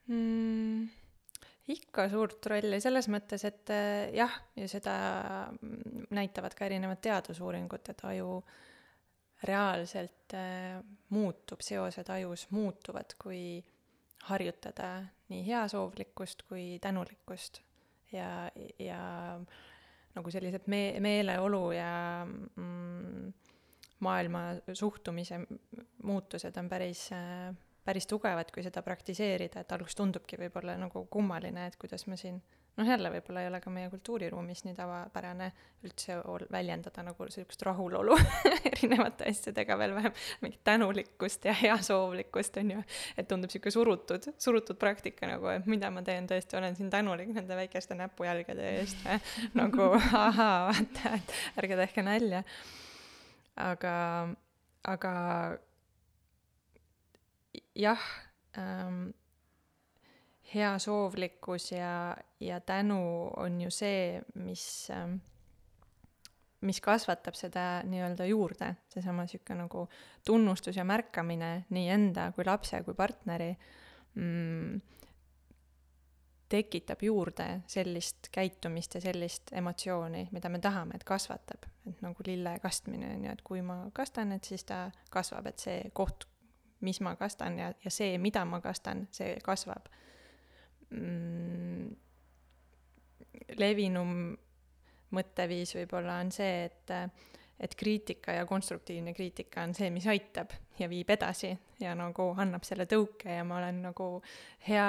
mm,? ikka suurt rolli selles mõttes, et äh, jah, ja seda näitavad ka erinevad teadusuuringud, et aju reaalselt äh, muutub, seosed ajus muutuvad, kui harjutada nii heasoovlikkust kui tänulikkust ja, ja nagu sellised me-, meeleolu ja mm, maailma suhtumise muutused on päris, päris tugevad, kui seda praktiseerida, et alguses tundubki võib-olla nagu kummaline, et kuidas ma siin noh, jälle võib-olla ei ole ka meie kultuuriruumis nii tavapärane üldse ol-, väljendada nagu niisugust rahulolu erinevate asjadega, veel vähem mingit tänulikkust ja heasoovlikkust, on ju. et tundub niisugune surutud, surutud praktika nagu, et mida ma teen, tõesti olen siin tänulik nende väikeste näpujälgede eest nagu ahaa, vaata, et ärge tehke nalja aga, aga jah ähm,, heasoovlikkus ja, ja tänu on ju see, mis ähm, mis kasvatab seda nii-öelda juurde, seesama niisugune nagu tunnustus ja märkamine nii enda kui lapse kui partneri. Mm, tekitab juurde sellist käitumist ja sellist emotsiooni, mida me tahame, et kasvatab. et nagu lille kastmine on ju, et kui ma kastan, et siis ta kasvab, et see koht, mis ma kastan ja, ja see, mida ma kastan, see kasvab mm,. levinum mõtteviis võib-olla on see, et et kriitika ja konstruktiivne kriitika on see, mis aitab ja viib edasi ja nagu annab selle tõuke ja ma olen nagu hea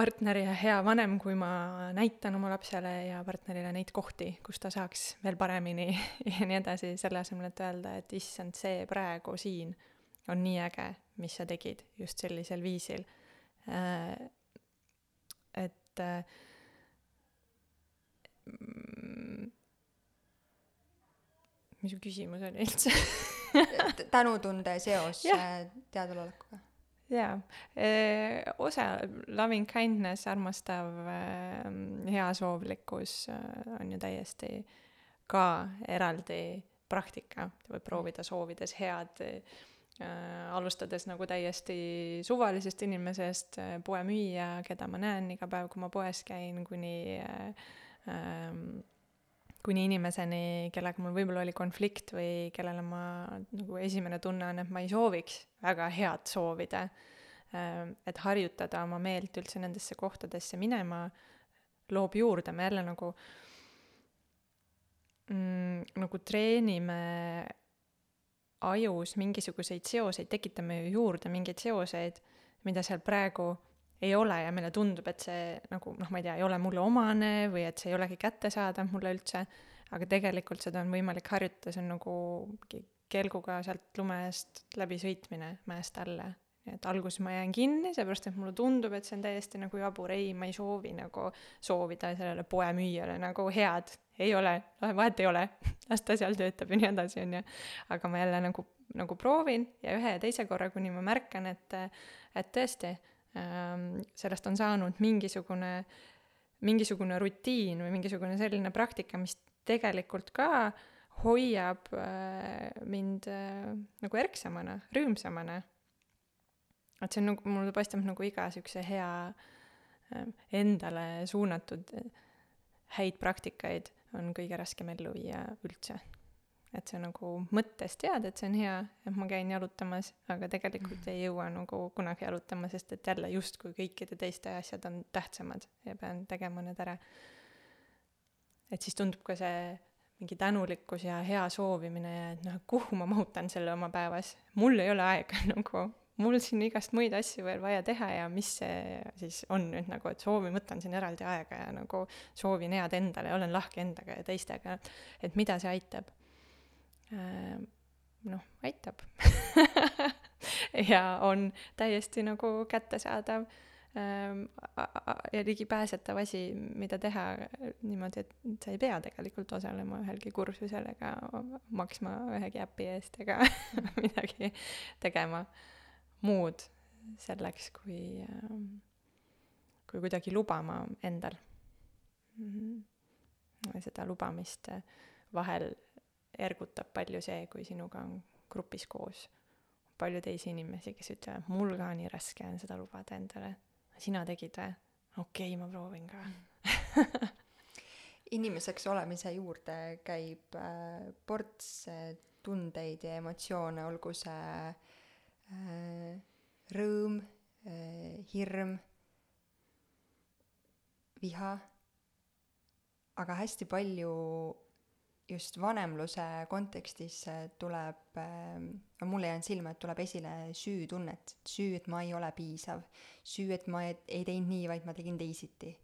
partner ja hea vanem, kui ma näitan oma lapsele ja partnerile neid kohti, kus ta saaks veel paremini ja nii edasi, selle asemel, et öelda, et issand, see praegu siin on nii äge, mis sa tegid just sellisel viisil. Äh, et mm, mis su küsimus oli üldse? Tänutunde seos teadvalolekuga jaa, osa loving kindness, armastav heasoovlikkus on ju täiesti ka eraldi praktika, võib proovida soovides head äh, alustades nagu täiesti suvalisest inimesest, poemüüja, keda ma näen iga päev, kui ma poes käin, kuni äh, äh, kuni inimeseni, kellega mul võib-olla oli konflikt või kellele ma nagu esimene tunne on, et ma ei sooviks väga head soovida. Ähm, et harjutada oma meelt üldse nendesse kohtadesse minema, loob juurde, me jälle nagu mm, nagu treenime ajus mingisuguseid seoseid, tekitame ju juurde mingeid seoseid, mida seal praegu ei ole ja meile tundub, et see nagu noh, ma ei tea, ei ole mulle omane või et see ei olegi kättesaadav mulle üldse, aga tegelikult seda on võimalik harjutada, see on nagu kelguga sealt lume eest läbi sõitmine mäest alla. nii et alguses ma jään kinni, seepärast et mulle tundub, et see on täiesti nagu jabur, ei, ma ei soovi nagu soovida sellele poemüüjale nagu head, ei ole, vahet ei ole, las ta seal töötab ja nii edasi, on ju. aga ma jälle nagu, nagu proovin ja ühe ja teise korra, kuni ma märkan, et, et tõesti sellest on saanud mingisugune, mingisugune rutiin või mingisugune selline praktika, mis tegelikult ka hoiab äh, mind äh, nagu ärksamana, rõõmsamana. et see on nagu, mulle paistab nagu iga siukse hea äh, endale suunatud häid praktikaid on kõige raskem ellu viia üldse. Et see nagu mõttes tead, et see on hea, et ma käin jalutamas, aga tegelikult mm. ei jõua nagu kunagi jalutama, sest et jälle justkui kõikide teiste asjad on tähtsamad ja pean tegema need ära. et siis tundub ka see mingi tänulikkus ja hea soovimine ja et noh, kuhu ma mahutan selle oma päevas, mul ei ole aega nagu mul siin igast muid asju veel vaja teha ja mis see siis on nüüd nagu, et soovin, võtan siin eraldi aega ja nagu soovin head endale olen lahke endaga ja teistega, et mida see aitab. Äh, noh, aitab ja on täiesti nagu kättesaadav ähm, ja ligipääsetav asi, mida teha niimoodi, et sa ei pea tegelikult osalema ühelgi kursusel ega maksma ühegi äpi eest ega midagi tegema muud selleks, kui, ähm, kui kuidagi lubama endal. -hmm. seda lubamist vahel ergutab palju see, kui sinuga on grupis koos palju teisi inimesi, kes ütlevad, mul ka nii raske on seda lubada endale. sina tegid või? okei okay,, ma proovin ka inimeseks olemise juurde käib äh, ports äh, tundeid ja emotsioone, olgu see Äh, rõõm, äh, hirm, viha, aga hästi palju just vanemluse kontekstis tuleb, no mulle jäänud silma, et tuleb esile süütunnet, süü, et ma ei ole piisav, süü, et ma ei, ei teinud nii, vaid ma tegin teisiti.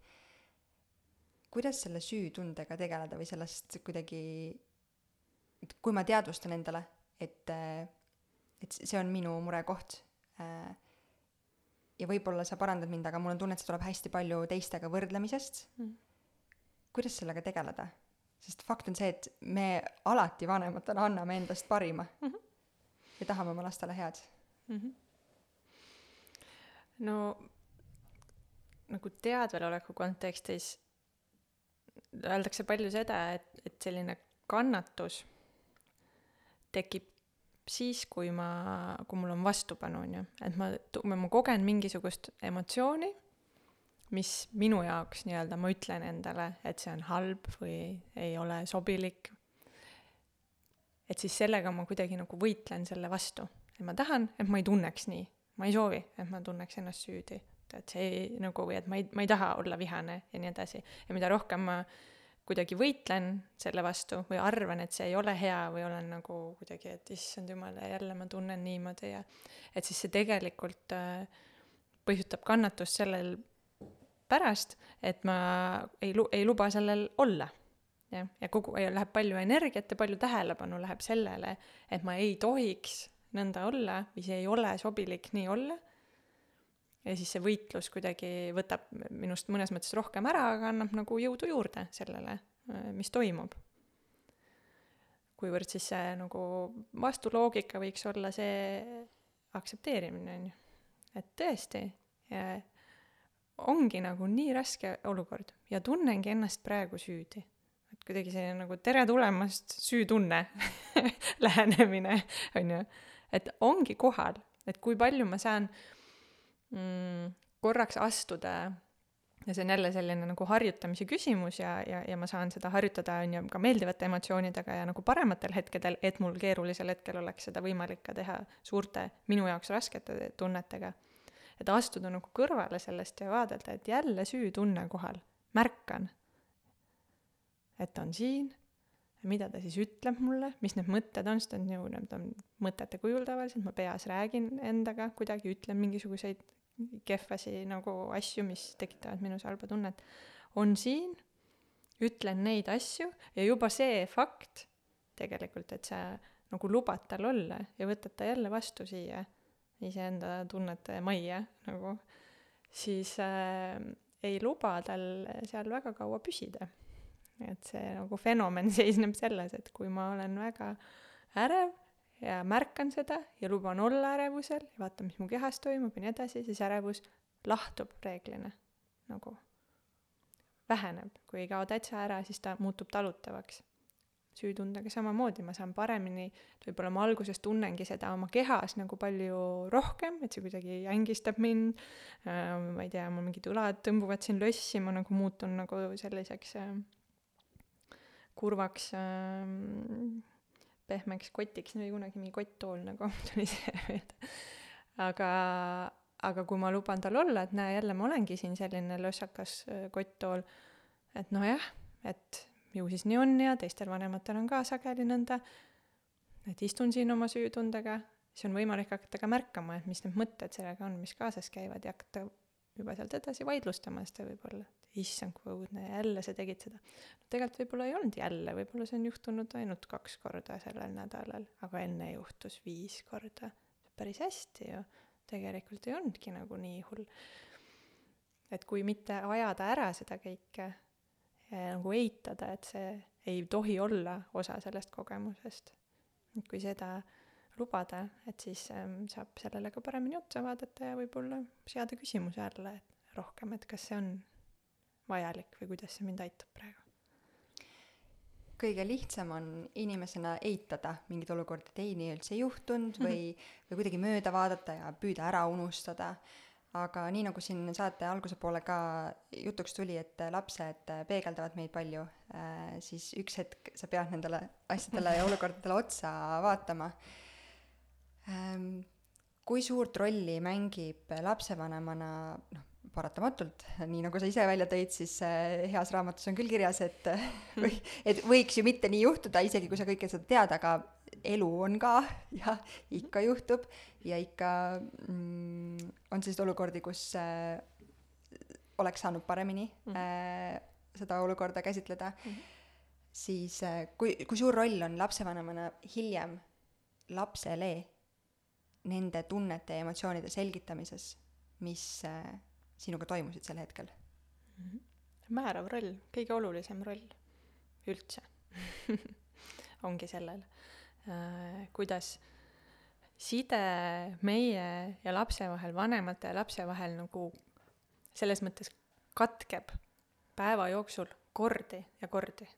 kuidas selle süütundega tegeleda või sellest kuidagi, et kui ma teadvustan endale, et et see on minu murekoht. Äh, ja võib-olla sa parandad mind, aga mul on tunne, et see tuleb hästi palju teistega võrdlemisest mm.. kuidas sellega tegeleda? Sest fakt on see, et me alati vanematena anname endast parima mm. -hmm. ja tahame oma lastele head mm. -hmm. no nagu teadveloleku kontekstis öeldakse palju seda, et, et selline kannatus tekib siis, kui ma, kui mul on vastupanu, on ju, et ma, ma kogen mingisugust emotsiooni, mis minu jaoks nii-öelda, ma ütlen endale, et see on halb või ei ole sobilik. et siis sellega ma kuidagi nagu võitlen selle vastu, et ma tahan, et ma ei tunneks nii, ma ei soovi, et ma tunneks ennast süüdi, et see ei, nagu, et ma ei, ma ei taha olla vihane ja nii edasi. ja mida rohkem ma kuidagi võitlen selle vastu või arvan, et see ei ole hea või olen nagu kuidagi, et issand jumal, jälle ma tunnen niimoodi ja et siis see tegelikult äh, põhjustab kannatust sellel pärast, et ma ei lu-, ei luba sellel olla. jah, ja kogu, ja läheb palju energiat ja palju tähelepanu läheb sellele, et ma ei tohiks nõnda olla või see ei ole sobilik nii olla ja siis see võitlus kuidagi võtab minust mõnes mõttes rohkem ära, aga annab nagu jõudu juurde sellele, mis toimub. kuivõrd siis see nagu vastuloogika võiks olla see aktsepteerimine, on ju. et tõesti, ongi nagu nii raske olukord ja tunnengi ennast praegu süüdi. et kuidagi selline nagu tere tulemast süütunne lähenemine, on ju. et ongi kohal, et kui palju ma saan mm, korraks astuda ja see on jälle selline nagu harjutamise küsimus ja, ja, ja ma saan seda harjutada, on ju, ka meeldivate emotsioonidega ja nagu parematel hetkedel, et mul keerulisel hetkel oleks seda võimalik ka teha suurte, minu jaoks raskete tunnetega. Et astuda nagu kõrvale sellest ja vaadelda, et jälle süütunne kohal, märkan, et ta on siin, mida ta siis ütleb mulle, mis need mõtted on, sest ta on ju, need on mõtete kujul tavaliselt, ma peas räägin endaga kuidagi, ütlen mingisuguseid kehvasi nagu asju, mis tekitavad minus halba tunnet, on siin, ütlen neid asju ja juba see fakt tegelikult, et sa nagu lubad tal olla ja võtad ta jälle vastu siia iseenda tunnete majja nagu, siis äh, ei luba tal seal väga kaua püsida. et see nagu fenomen seisneb selles, et kui ma olen väga ärev ja märkan seda ja luban olla ärevusel ja vaatan, mis mu kehas toimub ja nii edasi, siis ärevus lahtub reeglina nagu väheneb, kui ei kao täitsa ära, siis ta muutub talutavaks. Süütundega samamoodi, ma saan paremini, võib-olla ma alguses tunnengi seda oma kehas nagu palju rohkem, et see kuidagi ängistab mind äh,, ma ei tea, mul mingid õlad tõmbuvad siin lössi, ma nagu muutun nagu selliseks äh, kurvaks äh, pehmeks kotiks, neil oli kunagi mingi kotttool nagu tuli see meelde. aga, aga kui ma luban tal olla, et näe, jälle ma olengi siin selline lossakas äh, kotttool, et nojah, et ju siis nii on ja teistel vanematel on ka sageli nõnda, et istun siin oma süütundega, siis on võimalik hakata ka märkama, et mis need mõtted sellega on, mis kaasas käivad ja hakata juba sealt edasi vaidlustama seda võib-olla, et issand, kui õudne, jälle sa tegid seda. tegelikult võib-olla ei olnud jälle, võib-olla see on juhtunud ainult kaks korda sellel nädalal, aga enne juhtus viis korda. päris hästi ju, tegelikult ei olnudki nagu nii hull. et kui mitte ajada ära seda kõike nagu eitada, et see ei tohi olla osa sellest kogemusest. et kui seda lubada, et siis ähm, saab sellele ka paremini otsa vaadata ja võib-olla seada küsimuse alla, et rohkem, et kas see on vajalik või kuidas see mind aitab praegu. kõige lihtsam on inimesena eitada mingeid olukordi, et ei, nii üldse ei juhtunud või mm, -hmm. või kuidagi mööda vaadata ja püüda ära unustada. Aga nii, nagu siin saate alguse poole ka jutuks tuli, et lapsed peegeldavad meid palju, äh, siis üks hetk sa pead nendele asjadele ja olukordadele otsa vaatama. Ehm, kui suurt rolli mängib lapsevanemana, noh, paratamatult, nii nagu sa ise välja tõid, siis äh, heas raamatus on küll kirjas, et või, et võiks ju mitte nii juhtuda, isegi kui sa kõike seda tead, aga elu on ka ja ikka juhtub ja ikka mm, on selliseid olukordi, kus äh, oleks saanud paremini mm -hmm. äh, seda olukorda käsitleda mm, -hmm. siis äh, kui, kui suur roll on lapsevanemana hiljem lapsele nende tunnete ja emotsioonide selgitamises, mis äh, sinuga toimusid sel hetkel mm? -hmm. määrav roll, kõige olulisem roll üldse ongi sellel äh,, kuidas side meie ja lapse vahel, vanemate ja lapse vahel nagu selles mõttes katkeb päeva jooksul kordi ja kordi.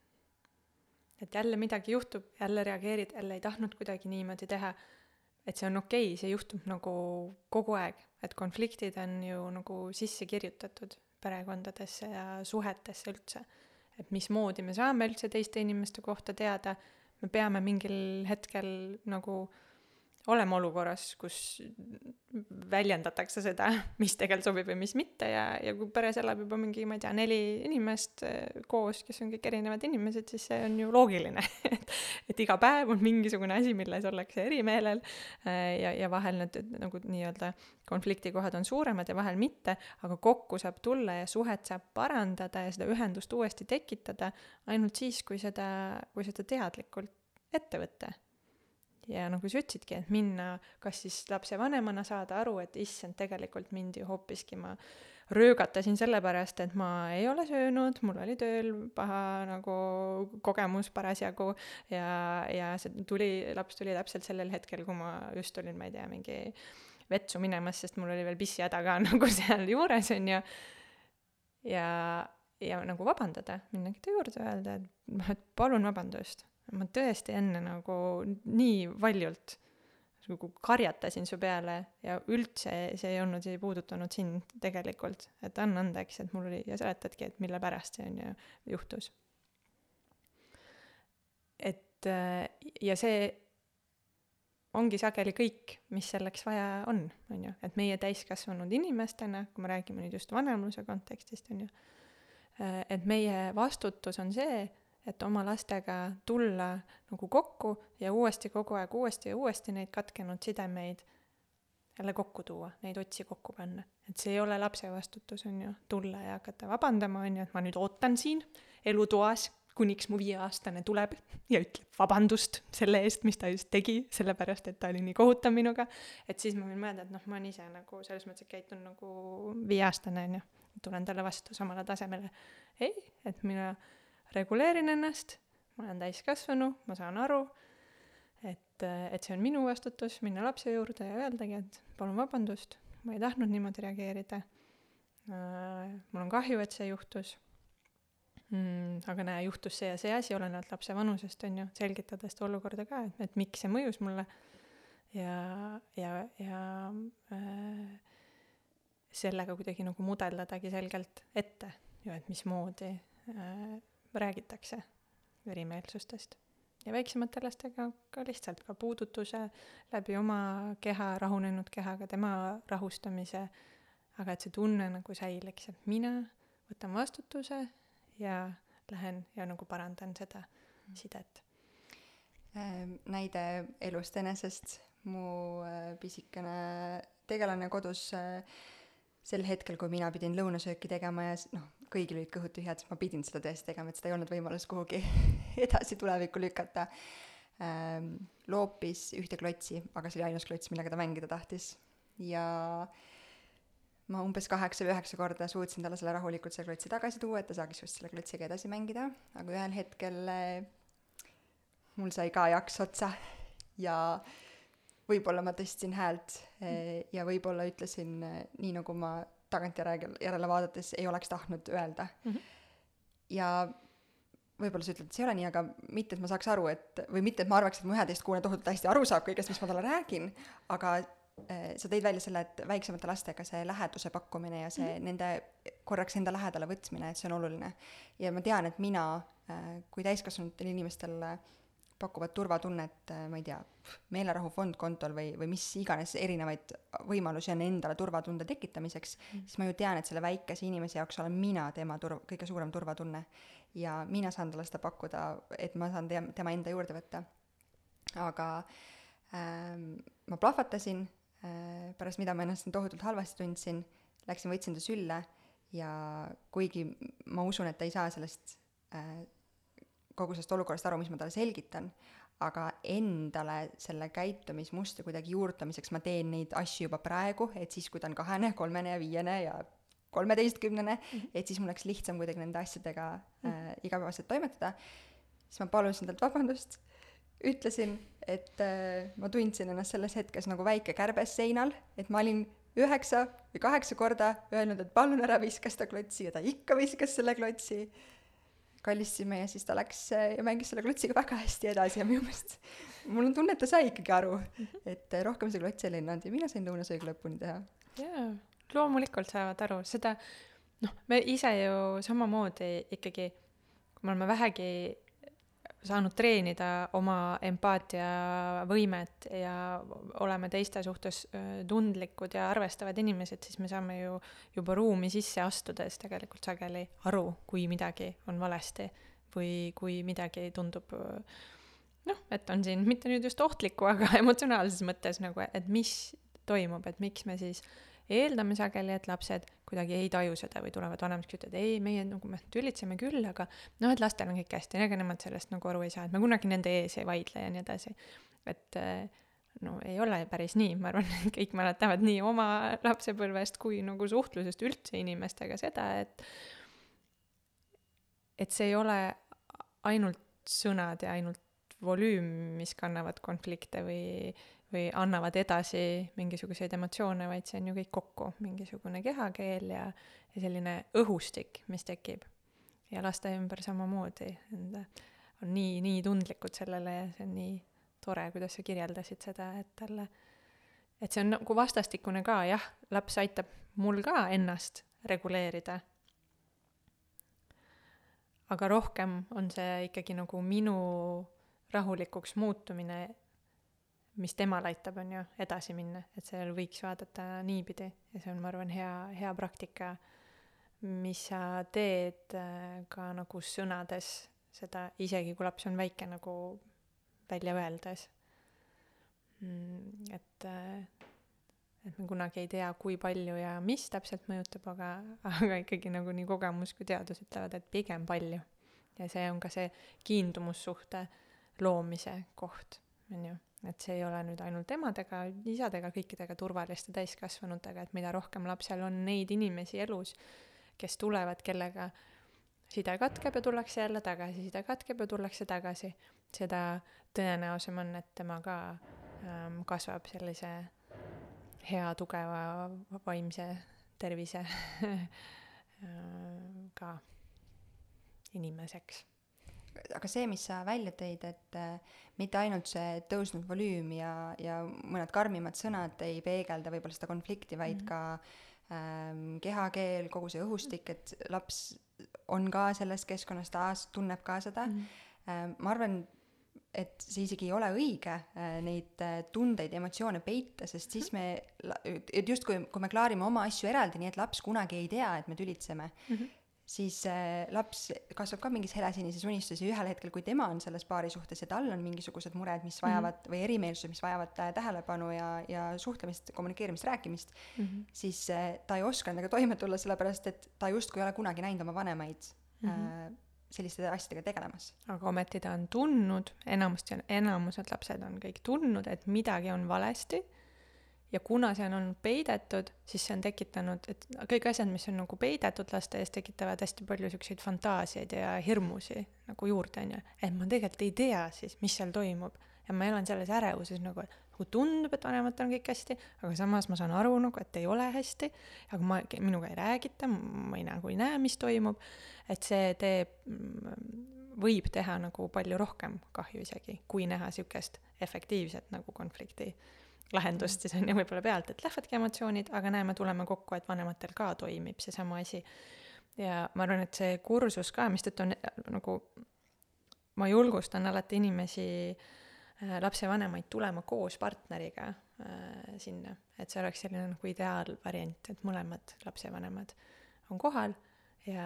et jälle midagi juhtub, jälle reageerid, jälle ei tahtnud kuidagi niimoodi teha et see on okei okay,, see juhtub nagu kogu aeg, et konfliktid on ju nagu sisse kirjutatud perekondadesse ja suhetesse üldse. et mismoodi me saame üldse teiste inimeste kohta teada, me peame mingil hetkel nagu äh, oleme olukorras, kus väljendatakse seda, mis tegelikult sobib või mis mitte ja, ja kui peres elab juba mingi, ma ei tea, neli inimest eh, koos, kes on kõik erinevad inimesed, siis see on ju loogiline et, et iga päev on mingisugune asi, milles ollakse erimeelel eh, ja, ja vahel need nagu nii-öelda konfliktikohad on suuremad ja vahel mitte, aga kokku saab tulla ja suhet saab parandada ja seda ühendust uuesti tekitada ainult siis, kui seda, kui seda teadlikult ette võtta ja nagu sa ütlesidki, et minna kas siis lapsevanemana saada aru, et issand, tegelikult mind ju hoopiski ma röögatasin sellepärast, et ma ei ole söönud, mul oli tööl paha nagu kogemus parasjagu ja, ja see tuli, laps tuli täpselt sellel hetkel, kui ma just olin, ma ei tea, mingi vetsu minemas, sest mul oli veel pissihäda ka nagu sealjuures, on ju. ja, ja nagu vabandada, minnagi ta juurde, öelda, et noh, et palun vabandust ma tõesti enne nagu nii valjult nagu karjatasin su peale ja üldse see ei olnud, see ei puudutanud sind tegelikult, et anna andeks, et mul oli ja seletadki, et mille pärast see on ju juhtus. et äh, ja see ongi sageli kõik, mis selleks vaja on, on ju, et meie täiskasvanud inimestena, kui me räägime nüüd just vanemluse kontekstist, on ju, äh, et meie vastutus on see, et oma lastega tulla nagu kokku ja uuesti kogu aeg uuesti ja uuesti neid katkenud sidemeid jälle kokku tuua, neid otsi kokku panna. et see ei ole lapse vastutus, on ju, tulla ja hakata vabandama, on ju, et ma nüüd ootan siin elutoas, kuniks mu viieaastane tuleb ja ütleb vabandust selle eest, mis ta just tegi, sellepärast et ta oli nii kohutav minuga. et siis ma võin mõelda, et noh, ma olen ise nagu selles mõttes, et käitun nagu viieaastane, on ju, tulen talle vastu samale tasemele. ei, et mina reguleerin ennast, ma olen täiskasvanu, ma saan aru et, et see on minu vastutus minna lapse juurde ja öeldagi, et palun vabandust, ma ei tahtnud niimoodi reageerida. Mul on kahju, et see juhtus mm,. aga näe, juhtus see ja see asi, olenevalt lapse vanusest, on ju, selgitada seda olukorda ka, et, et miks see mõjus mulle. ja, ja, ja äh, sellega kuidagi nagu mudeldadagi selgelt ette ju, et mismoodi äh, räägitakse erimeelsustest. Ja väiksemate lastega ka lihtsalt ka puudutuse läbi oma keha, rahunenud kehaga, tema rahustamise, aga et see tunne nagu säiliks, et mina võtan vastutuse ja lähen ja nagu parandan seda sidet. Ehm, näide elust enesest, mu äh, pisikene tegelane kodus äh, sel hetkel, kui mina pidin lõunasööki tegema ja noh, kõigil olid kõhud tühjad, ma pidin seda tõesti tegema, et seda ei olnud võimalus kuhugi edasi tulevikku lükata ähm,. loopis ühte klotsi, aga see oli ainus klots, millega ta mängida tahtis. ja ma umbes kaheksa või üheksa korda suutsin talle selle rahulikult selle klotsi tagasi tuua, et ta saaks just selle klotsiga edasi mängida, aga ühel hetkel äh, mul sai ka jaks otsa ja võib-olla ma tõstsin häält eh, ja võib-olla ütlesin eh, nii, nagu ma tagantjärele, järele vaadates ei oleks tahtnud öelda mm. -hmm. ja võib-olla sa ütled, et see ei ole nii, aga mitte, et ma saaks aru, et või mitte, et ma arvaks, et mu üheteistkuune tohutult hästi aru saab kõigest, mis ma talle räägin, aga eh, sa tõid välja selle, et väiksemate lastega see läheduse pakkumine ja see mm -hmm. nende korraks enda lähedale võtmine, et see on oluline. ja ma tean, et mina kui täiskasvanutel inimestel äh, pakuvad turvatunnet, äh, ma ei tea, meelerahufond kontol või, või mis iganes erinevaid võimalusi on endale turvatunde tekitamiseks mm., siis ma ju tean, et selle väikese inimese jaoks olen mina tema turv-, kõige suurem turvatunne. ja mina saan talle seda pakkuda, et ma saan te-, tema enda juurde võtta. aga ähm, ma plahvatasin äh,, pärast mida ma ennast tohutult halvasti tundsin, läksin, võtsin ta sülle ja kuigi ma usun, et ta ei saa sellest äh, kogu sellest olukorrast aru, mis ma talle selgitan, aga endale selle käitumismustri kuidagi juurutamiseks ma teen neid asju juba praegu, et siis, kui ta on kahene, kolmene ja viiene ja kolmeteistkümnene -hmm. et siis mul oleks lihtsam kuidagi nende asjadega äh, mhm. igapäevaselt toimetada, siis ma palusin talt vabandust, ütlesin, et äh, ma tundsin ennast selles hetkes nagu väike kärbes seinal, et ma olin üheksa või kaheksa korda öelnud, et palun ära viska seda klotsi ja ta ikka viskas selle klotsi kallistasime ja siis ta läks ja mängis selle klotsiga väga hästi edasi ja minu meelest mul on tunne, et ta sai ikkagi aru, mhm. et rohkem see klots ei lennanud ja mina sain lõunasöögi lõpuni teha. jaa, loomulikult saavad aru, seda noh, me ise ju samamoodi ikkagi, kui me oleme vähegi saanud treenida oma empaatiavõimet ja oleme teiste suhtes tundlikud ja arvestavad inimesed, siis me saame ju juba ruumi sisse astudes tegelikult sageli aru, kui midagi on valesti või kui midagi tundub noh, et on siin mitte nüüd just ohtlikku, aga emotsionaalses mõttes nagu, et mis toimub, et miks me siis eeldame sageli, et lapsed kuidagi ei taju seda või tulevad vanemaks, ütlevad ei, meie nagu me tülitseme küll, aga noh, et lastel on kõik hästi, ega nemad sellest nagu aru ei saa, et me kunagi nende ees ei vaidle ja nii edasi. et eh, no ei ole päris nii, ma arvan, et kõik mäletavad nii oma lapsepõlvest kui nagu suhtlusest üldse inimestega seda, et et see ei ole ainult sõnad ja ainult volüüm, mis kannavad konflikte või või annavad edasi mingisuguseid emotsioone, vaid see on ju kõik kokku, mingisugune kehakeel ja, ja selline õhustik, mis tekib. ja laste ümber samamoodi, on nii, nii tundlikud sellele ja see on nii tore, kuidas sa kirjeldasid seda, et talle, et see on nagu vastastikune ka, jah, laps aitab mul ka ennast reguleerida. aga rohkem on see ikkagi nagu minu rahulikuks muutumine mis temal aitab, on ju, edasi minna, et seal võiks vaadata niipidi ja see on, ma arvan, hea, hea praktika, mis sa teed äh, ka nagu sõnades seda isegi kui laps on väike nagu välja öeldes mm,. et, et me kunagi ei tea, kui palju ja mis täpselt mõjutab, aga, aga ikkagi nagu nii kogemus kui teadus ütlevad, et pigem palju. ja see on ka see kiindumussuhte loomise koht, on ju et see ei ole nüüd ainult emadega, isadega, kõikidega turvaliste täiskasvanutega, et mida rohkem lapsel on neid inimesi elus, kes tulevad, kellega side katkeb ja tullakse jälle tagasi, side katkeb ja tullakse tagasi, seda tõenäosem on, et tema ka ähm, kasvab sellise hea, tugeva vaimse tervise äh, ka inimeseks aga see, mis sa välja tõid, et äh, mitte ainult see tõusnud volüüm ja, ja mõned karmimad sõnad ei peegelda võib-olla seda konflikti, vaid mm -hmm. ka ähm, kehakeel, kogu see õhustik, et laps on ka selles keskkonnas, ta tunneb ka seda mm. -hmm. ähm, ma arvan, et see isegi ei ole õige äh, neid äh, tundeid, emotsioone peita, sest siis me, et justkui, kui me klaarime oma asju eraldi, nii et laps kunagi ei tea, et me tülitseme mm, -hmm siis äh, laps kasvab ka mingis helesinises unistuses ja ühel hetkel, kui tema on selles paari suhtes ja tal on mingisugused mured, mis vajavad mm -hmm. või erimeelsused, mis vajavad äh, tähelepanu ja, ja suhtlemist, kommunikeerimist, rääkimist mm, -hmm. siis äh, ta ei oska nendega toime tulla, sellepärast et ta justkui ei ole kunagi näinud oma vanemaid mm -hmm. selliste asjadega tegelemas. aga ometi ta on tundnud, enamasti on, enamused lapsed on kõik tundnud, et midagi on valesti ja kuna see on olnud peidetud, siis see on tekitanud, et kõik asjad, mis on nagu peidetud laste ees, tekitavad hästi palju siukseid fantaasiaid ja hirmusi nagu juurde, onju. et ma tegelikult ei tea siis, mis seal toimub. Ja ma elan selles ärevuses nagu, nagu tundub, et vanematel on kõik hästi, aga samas ma saan aru nagu, et ei ole hästi, aga ma, minuga ei räägita, ma ei nagu ei näe, mis toimub, et see teeb, võib teha nagu palju rohkem kahju isegi, kui näha siukest efektiivset nagu konflikti lahendust siis on ju võib-olla pealt, et lähevadki emotsioonid, aga näe, me tuleme kokku, et vanematel ka toimib seesama asi. ja ma arvan, et see kursus ka, mistõttu on nagu, ma julgustan alati inimesi äh,, lapsevanemaid tulema koos partneriga äh, sinna, et see oleks selline nagu ideaalvariant, et mõlemad lapsevanemad on kohal ja,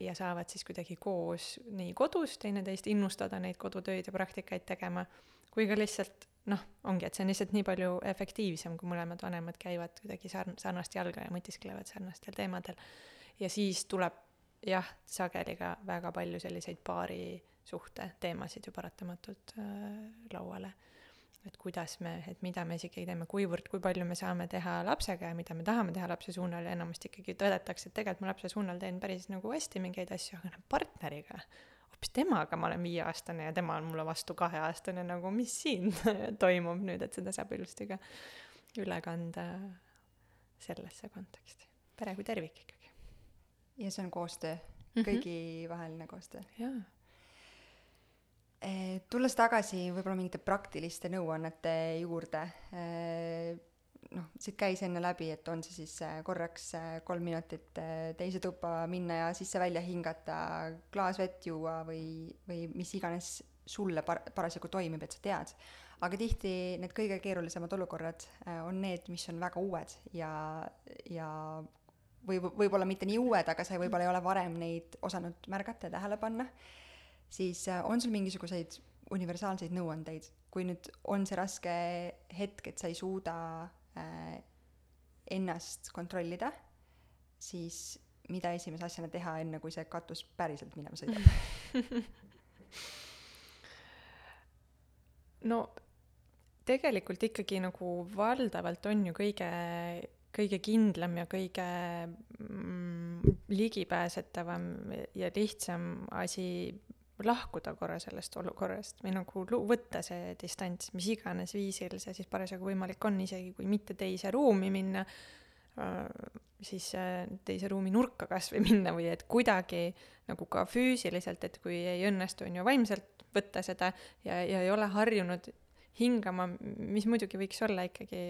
ja saavad siis kuidagi koos nii kodus teineteist innustada neid kodutöid ja praktikaid tegema, kui ka lihtsalt noh, ongi, et see on lihtsalt nii palju efektiivsem, kui mõlemad vanemad käivad kuidagi sarn-, sarnast jalga ja mõtisklevad sarnastel teemadel. ja siis tuleb jah, sageli ka väga palju selliseid paarisuhte teemasid ju paratamatult äh, lauale. et kuidas me, et mida me isegi teeme, kuivõrd, kui palju me saame teha lapsega ja mida me tahame teha lapse suunal ja enamasti ikkagi tõdetakse, et tegelikult ma lapse suunal teen päris nagu hästi mingeid asju, aga noh, partneriga hoopis temaga ma olen viieaastane ja tema on mulle vastu kaheaastane, nagu mis siin toimub nüüd, et seda saab ilusti ka üle kanda sellesse konteksti. pere kui tervik ikkagi. ja see on koostöö mm, -hmm. kõigivaheline koostöö. jaa eh, tulles tagasi võib-olla mingite praktiliste nõuannete juurde, eh, noh, siit käis enne läbi, et on see siis äh, korraks äh, kolm minutit äh, teise tuppa minna ja sisse-välja hingata, klaas vett juua või, või mis iganes sulle par-, parasjagu toimib, et sa tead. aga tihti need kõige keerulisemad olukorrad on need, mis on väga uued ja, ja või võib-olla mitte nii uued, aga sa võib-olla ei ole varem neid osanud märgata ja tähele panna, siis on sul mingisuguseid universaalseid nõuandeid, kui nüüd on see raske hetk, et sa ei suuda ennast kontrollida, siis mida esimese asjana teha, enne kui see katus päriselt minema sõidab? No tegelikult ikkagi nagu valdavalt on ju kõige, kõige kindlam ja kõige mm, ligipääsetavam ja lihtsam asi lahkuda korra sellest olukorrast või nagu võtta see distants, mis iganes viisil see siis parasjagu võimalik on, isegi kui mitte teise ruumi minna, äh, siis äh, teise ruumi nurka kas või minna või et kuidagi nagu ka füüsiliselt, et kui ei õnnestu, on ju, vaimselt võtta seda ja, ja ei ole harjunud hingama, mis muidugi võiks olla ikkagi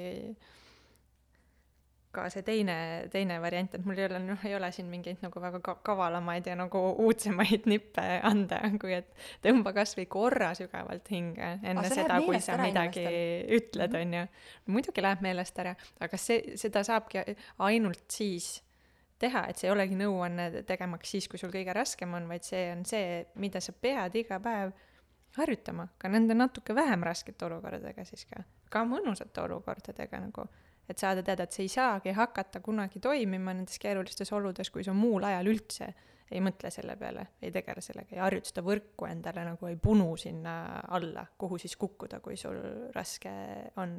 ka see teine, teine variant, et mul ei ole, noh, ei ole siin mingeid nagu väga ka kavalamaid ja nagu uudsemaid nippe anda, kui et tõmba kas või korra sügavalt hinge enne seda, kui sa midagi inimestel. ütled, mhm. on ju. muidugi läheb meelest ära, aga see, seda saabki ainult siis teha, et see ei olegi nõuanne tegemaks siis, kui sul kõige raskem on, vaid see on see, mida sa pead iga päev harjutama, ka nende natuke vähem raskete olukordadega siis ka, ka mõnusate olukordadega nagu, et saada teada, et see ei saagi hakata kunagi toimima nendes keerulistes oludes, kui sa muul ajal üldse ei mõtle selle peale, ei tegele sellega, ei harjuta seda võrku endale nagu ei punu sinna alla, kuhu siis kukkuda, kui sul raske on.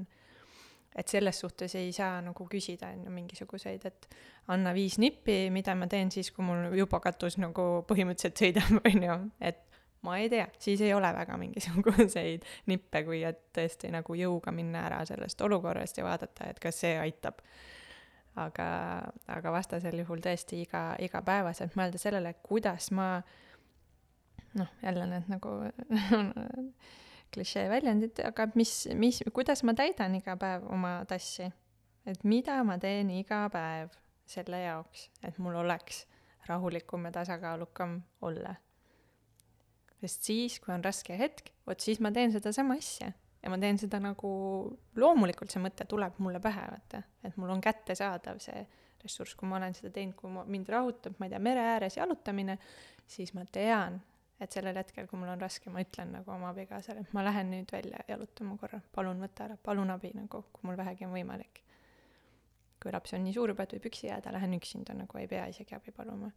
Et selles suhtes ei saa nagu küsida on ju mingisuguseid, et anna viis nippi, mida ma teen siis, kui mul juba katus nagu põhimõtteliselt sõidab, on ju, et ma ei tea, siis ei ole väga mingisuguseid nippe, kui et tõesti nagu jõuga minna ära sellest olukorrast ja vaadata, et kas see aitab. aga, aga vastasel juhul tõesti iga, igapäevaselt mõelda sellele, kuidas ma noh, jälle need nagu klišee väljendid, aga mis, mis, kuidas ma täidan iga päev oma tassi. et mida ma teen iga päev selle jaoks, et mul oleks rahulikum ja tasakaalukam olla. Sest siis, kui on raske hetk, vot siis ma teen sedasama asja ja ma teen seda nagu, loomulikult see mõte tuleb mulle pähe, vaata, et mul on kättesaadav see ressurss, kui ma olen seda teinud, kui mind rahutab, ma ei tea, mere ääres jalutamine, siis ma tean, et sellel hetkel, kui mul on raske, ma ütlen nagu oma abikaasale, et ma lähen nüüd välja jalutama korra, palun võta ära, palun abi nagu, kui mul vähegi on võimalik. kui laps on nii suur juba, et võib üksi jääda, lähen üksinda nagu, ei pea isegi abi paluma.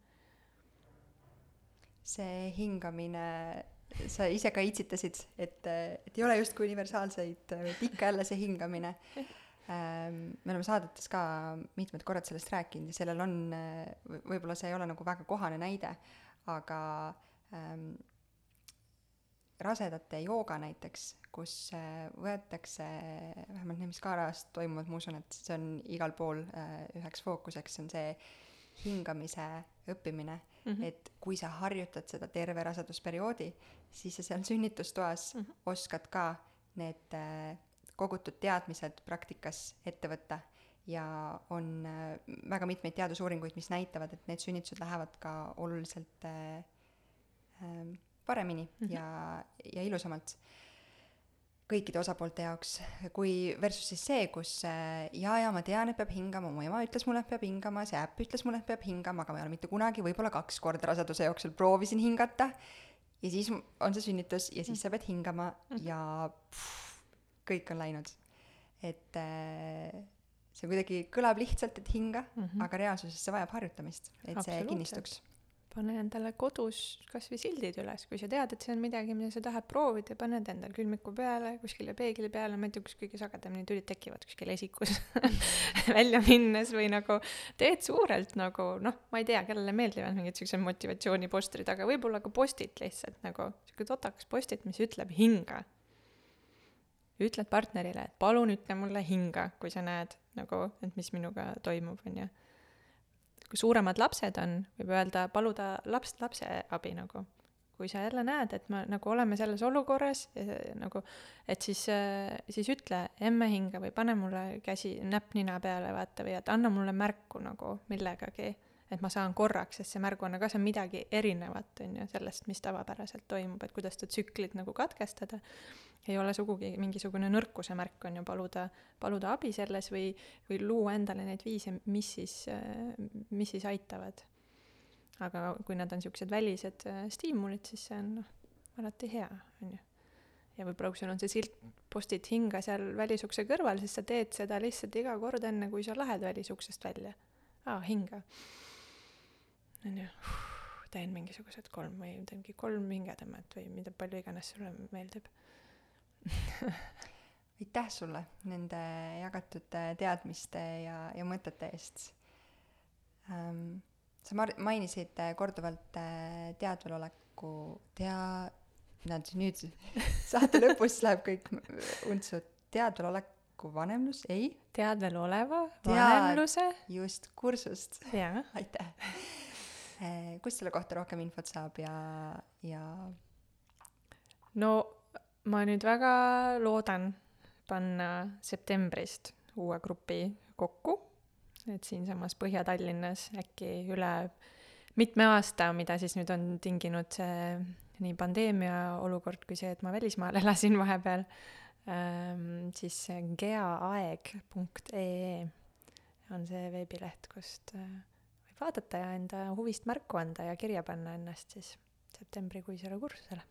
See hingamine, sa ise ka itsitasid, et, et ei ole justkui universaalseid, et ikka jälle see hingamine. Ähm, me oleme saadetes ka mitmed korrad sellest rääkinud ja sellel on, võib-olla see ei ole nagu väga kohane näide, aga äh, ähm, rasedate jooga näiteks, kus äh, võetakse, vähemalt need, mis Kaaras toimuvad, ma usun, et see on igal pool äh, üheks fookuseks, on see hingamise õppimine mm, -hmm. et kui sa harjutad seda terve rasedusperioodi, siis sa seal sünnitustoas mm -hmm. oskad ka need äh, kogutud teadmised praktikas ette võtta ja on äh, väga mitmeid teadusuuringuid, mis näitavad, et need sünnitused lähevad ka oluliselt äh, paremini mm -hmm. ja, ja ilusamalt kõikide osapoolte jaoks, kui versus siis see, kus jaa, jaa, ma tean, et peab hingama, mu ema ütles mulle, et peab hingama, see äpp ütles mulle, et peab hingama, aga ma ei ole mitte kunagi, võib-olla kaks korda raseduse jooksul proovisin hingata ja siis on see sünnitus ja siis sa pead hingama mhm. ja pff, kõik on läinud. et äh, see kuidagi kõlab lihtsalt, et hinga mm, -hmm. aga reaalsuses see vajab harjutamist, et see kinnistuks pane endale kodus kas või sildid üles, kui sa tead, et see on midagi, mida sa tahad proovida, paned endal külmiku peale, kuskile peegli peale, ma ei tea, kus kõige sagedamini tülid tekivad, kuskil esikus välja minnes või nagu teed suurelt nagu noh, ma ei tea, kellele meeldivad mingid siuksed motivatsioonipostrid, aga võib-olla ka postid lihtsalt nagu siuke totakas postit, mis ütleb hinga. ütled partnerile, et palun ütle mulle hinga, kui sa näed nagu, et mis minuga toimub, onju kui suuremad lapsed on, võib öelda, paluda laps, lapse abi nagu. kui sa jälle näed, et me nagu oleme selles olukorras nagu, et siis, siis ütle emme hinga või pane mulle käsi, näpp nina peale, vaata, või et anna mulle märku nagu millegagi et ma saan korraks, sest see märguanne ka, see on midagi erinevat, on ju, sellest, mis tavapäraselt toimub, et kuidas seda tsüklit nagu katkestada, ei ole sugugi mingisugune nõrkuse märk, on ju, paluda, paluda abi selles või, või luua endale neid viise, mis siis, mis siis aitavad. aga kui nad on niisugused välised äh, stiimulid, siis see on noh, alati hea, on ju ja võib-olla kui sul on see silt postid hinga seal välisukse kõrval, siis sa teed seda lihtsalt iga kord, enne kui sa lähed välisuksest välja. aa, hinga on ju, teen mingisugused kolm või teengi kolm hingetõmmet või mida palju iganes sulle meeldib aitäh sulle nende jagatud teadmiste ja, ja mõtete eest ähm,. sa mar-, mainisid korduvalt äh, teadveloleku, tea-, näed nüüd saate lõpus läheb kõik untsu, teadveloleku vanemlus, ei? teadvel oleva vanemluse just, kursust. aitäh kust selle kohta rohkem infot saab ja, ja? no ma nüüd väga loodan panna septembrist uue grupi kokku, et siinsamas Põhja-Tallinnas äkki üle mitme aasta, mida siis nüüd on tinginud see nii pandeemia olukord kui see, et ma välismaal elasin vahepeal ähm,, siis geaaeg.ee on see veebileht, kust äh, vaadata ja enda huvist märku anda ja kirja panna ennast siis septembrikuisele kursusele.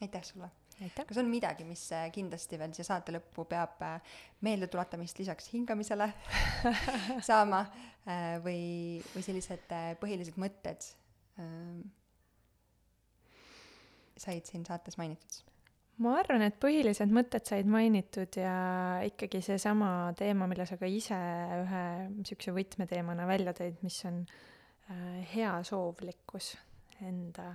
aitäh sulle! Kas on midagi, mis äh, kindlasti veel siia saate lõppu peab äh, meeldetuletamist lisaks hingamisele saama äh, või, või sellised põhilised mõtted ähm, said siin saates mainitud? ma arvan, et põhilised mõtted said mainitud ja ikkagi seesama teema, mille sa ka ise ühe niisuguse võtmeteemana välja tõid, mis on äh, heasoovlikkus enda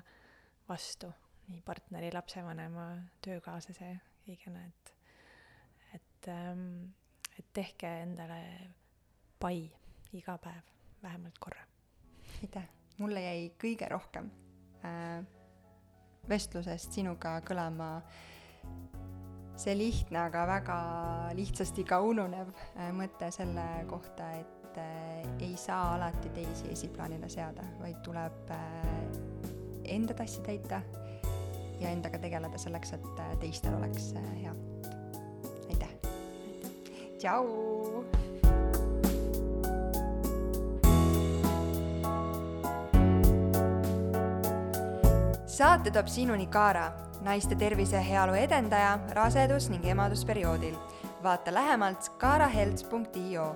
vastu, nii partneri, lapsevanema, töökaaslase, kõigena, et, et ähm,, et tehke endale pai iga päev vähemalt korra. aitäh, mulle jäi kõige rohkem äh, vestlusest sinuga kõlama see lihtne, aga väga lihtsasti ka ununev äh, mõte selle kohta, et äh, ei saa alati teisi esiplaanile seada, vaid tuleb äh, enda tassi täita ja endaga tegeleda selleks, et teistel oleks hea. aitäh! tšau! saate toob sinuni Kaara naiste tervise ja heaolu edendaja rasedus- ning emadusperioodil. vaata lähemalt kaarahelts.io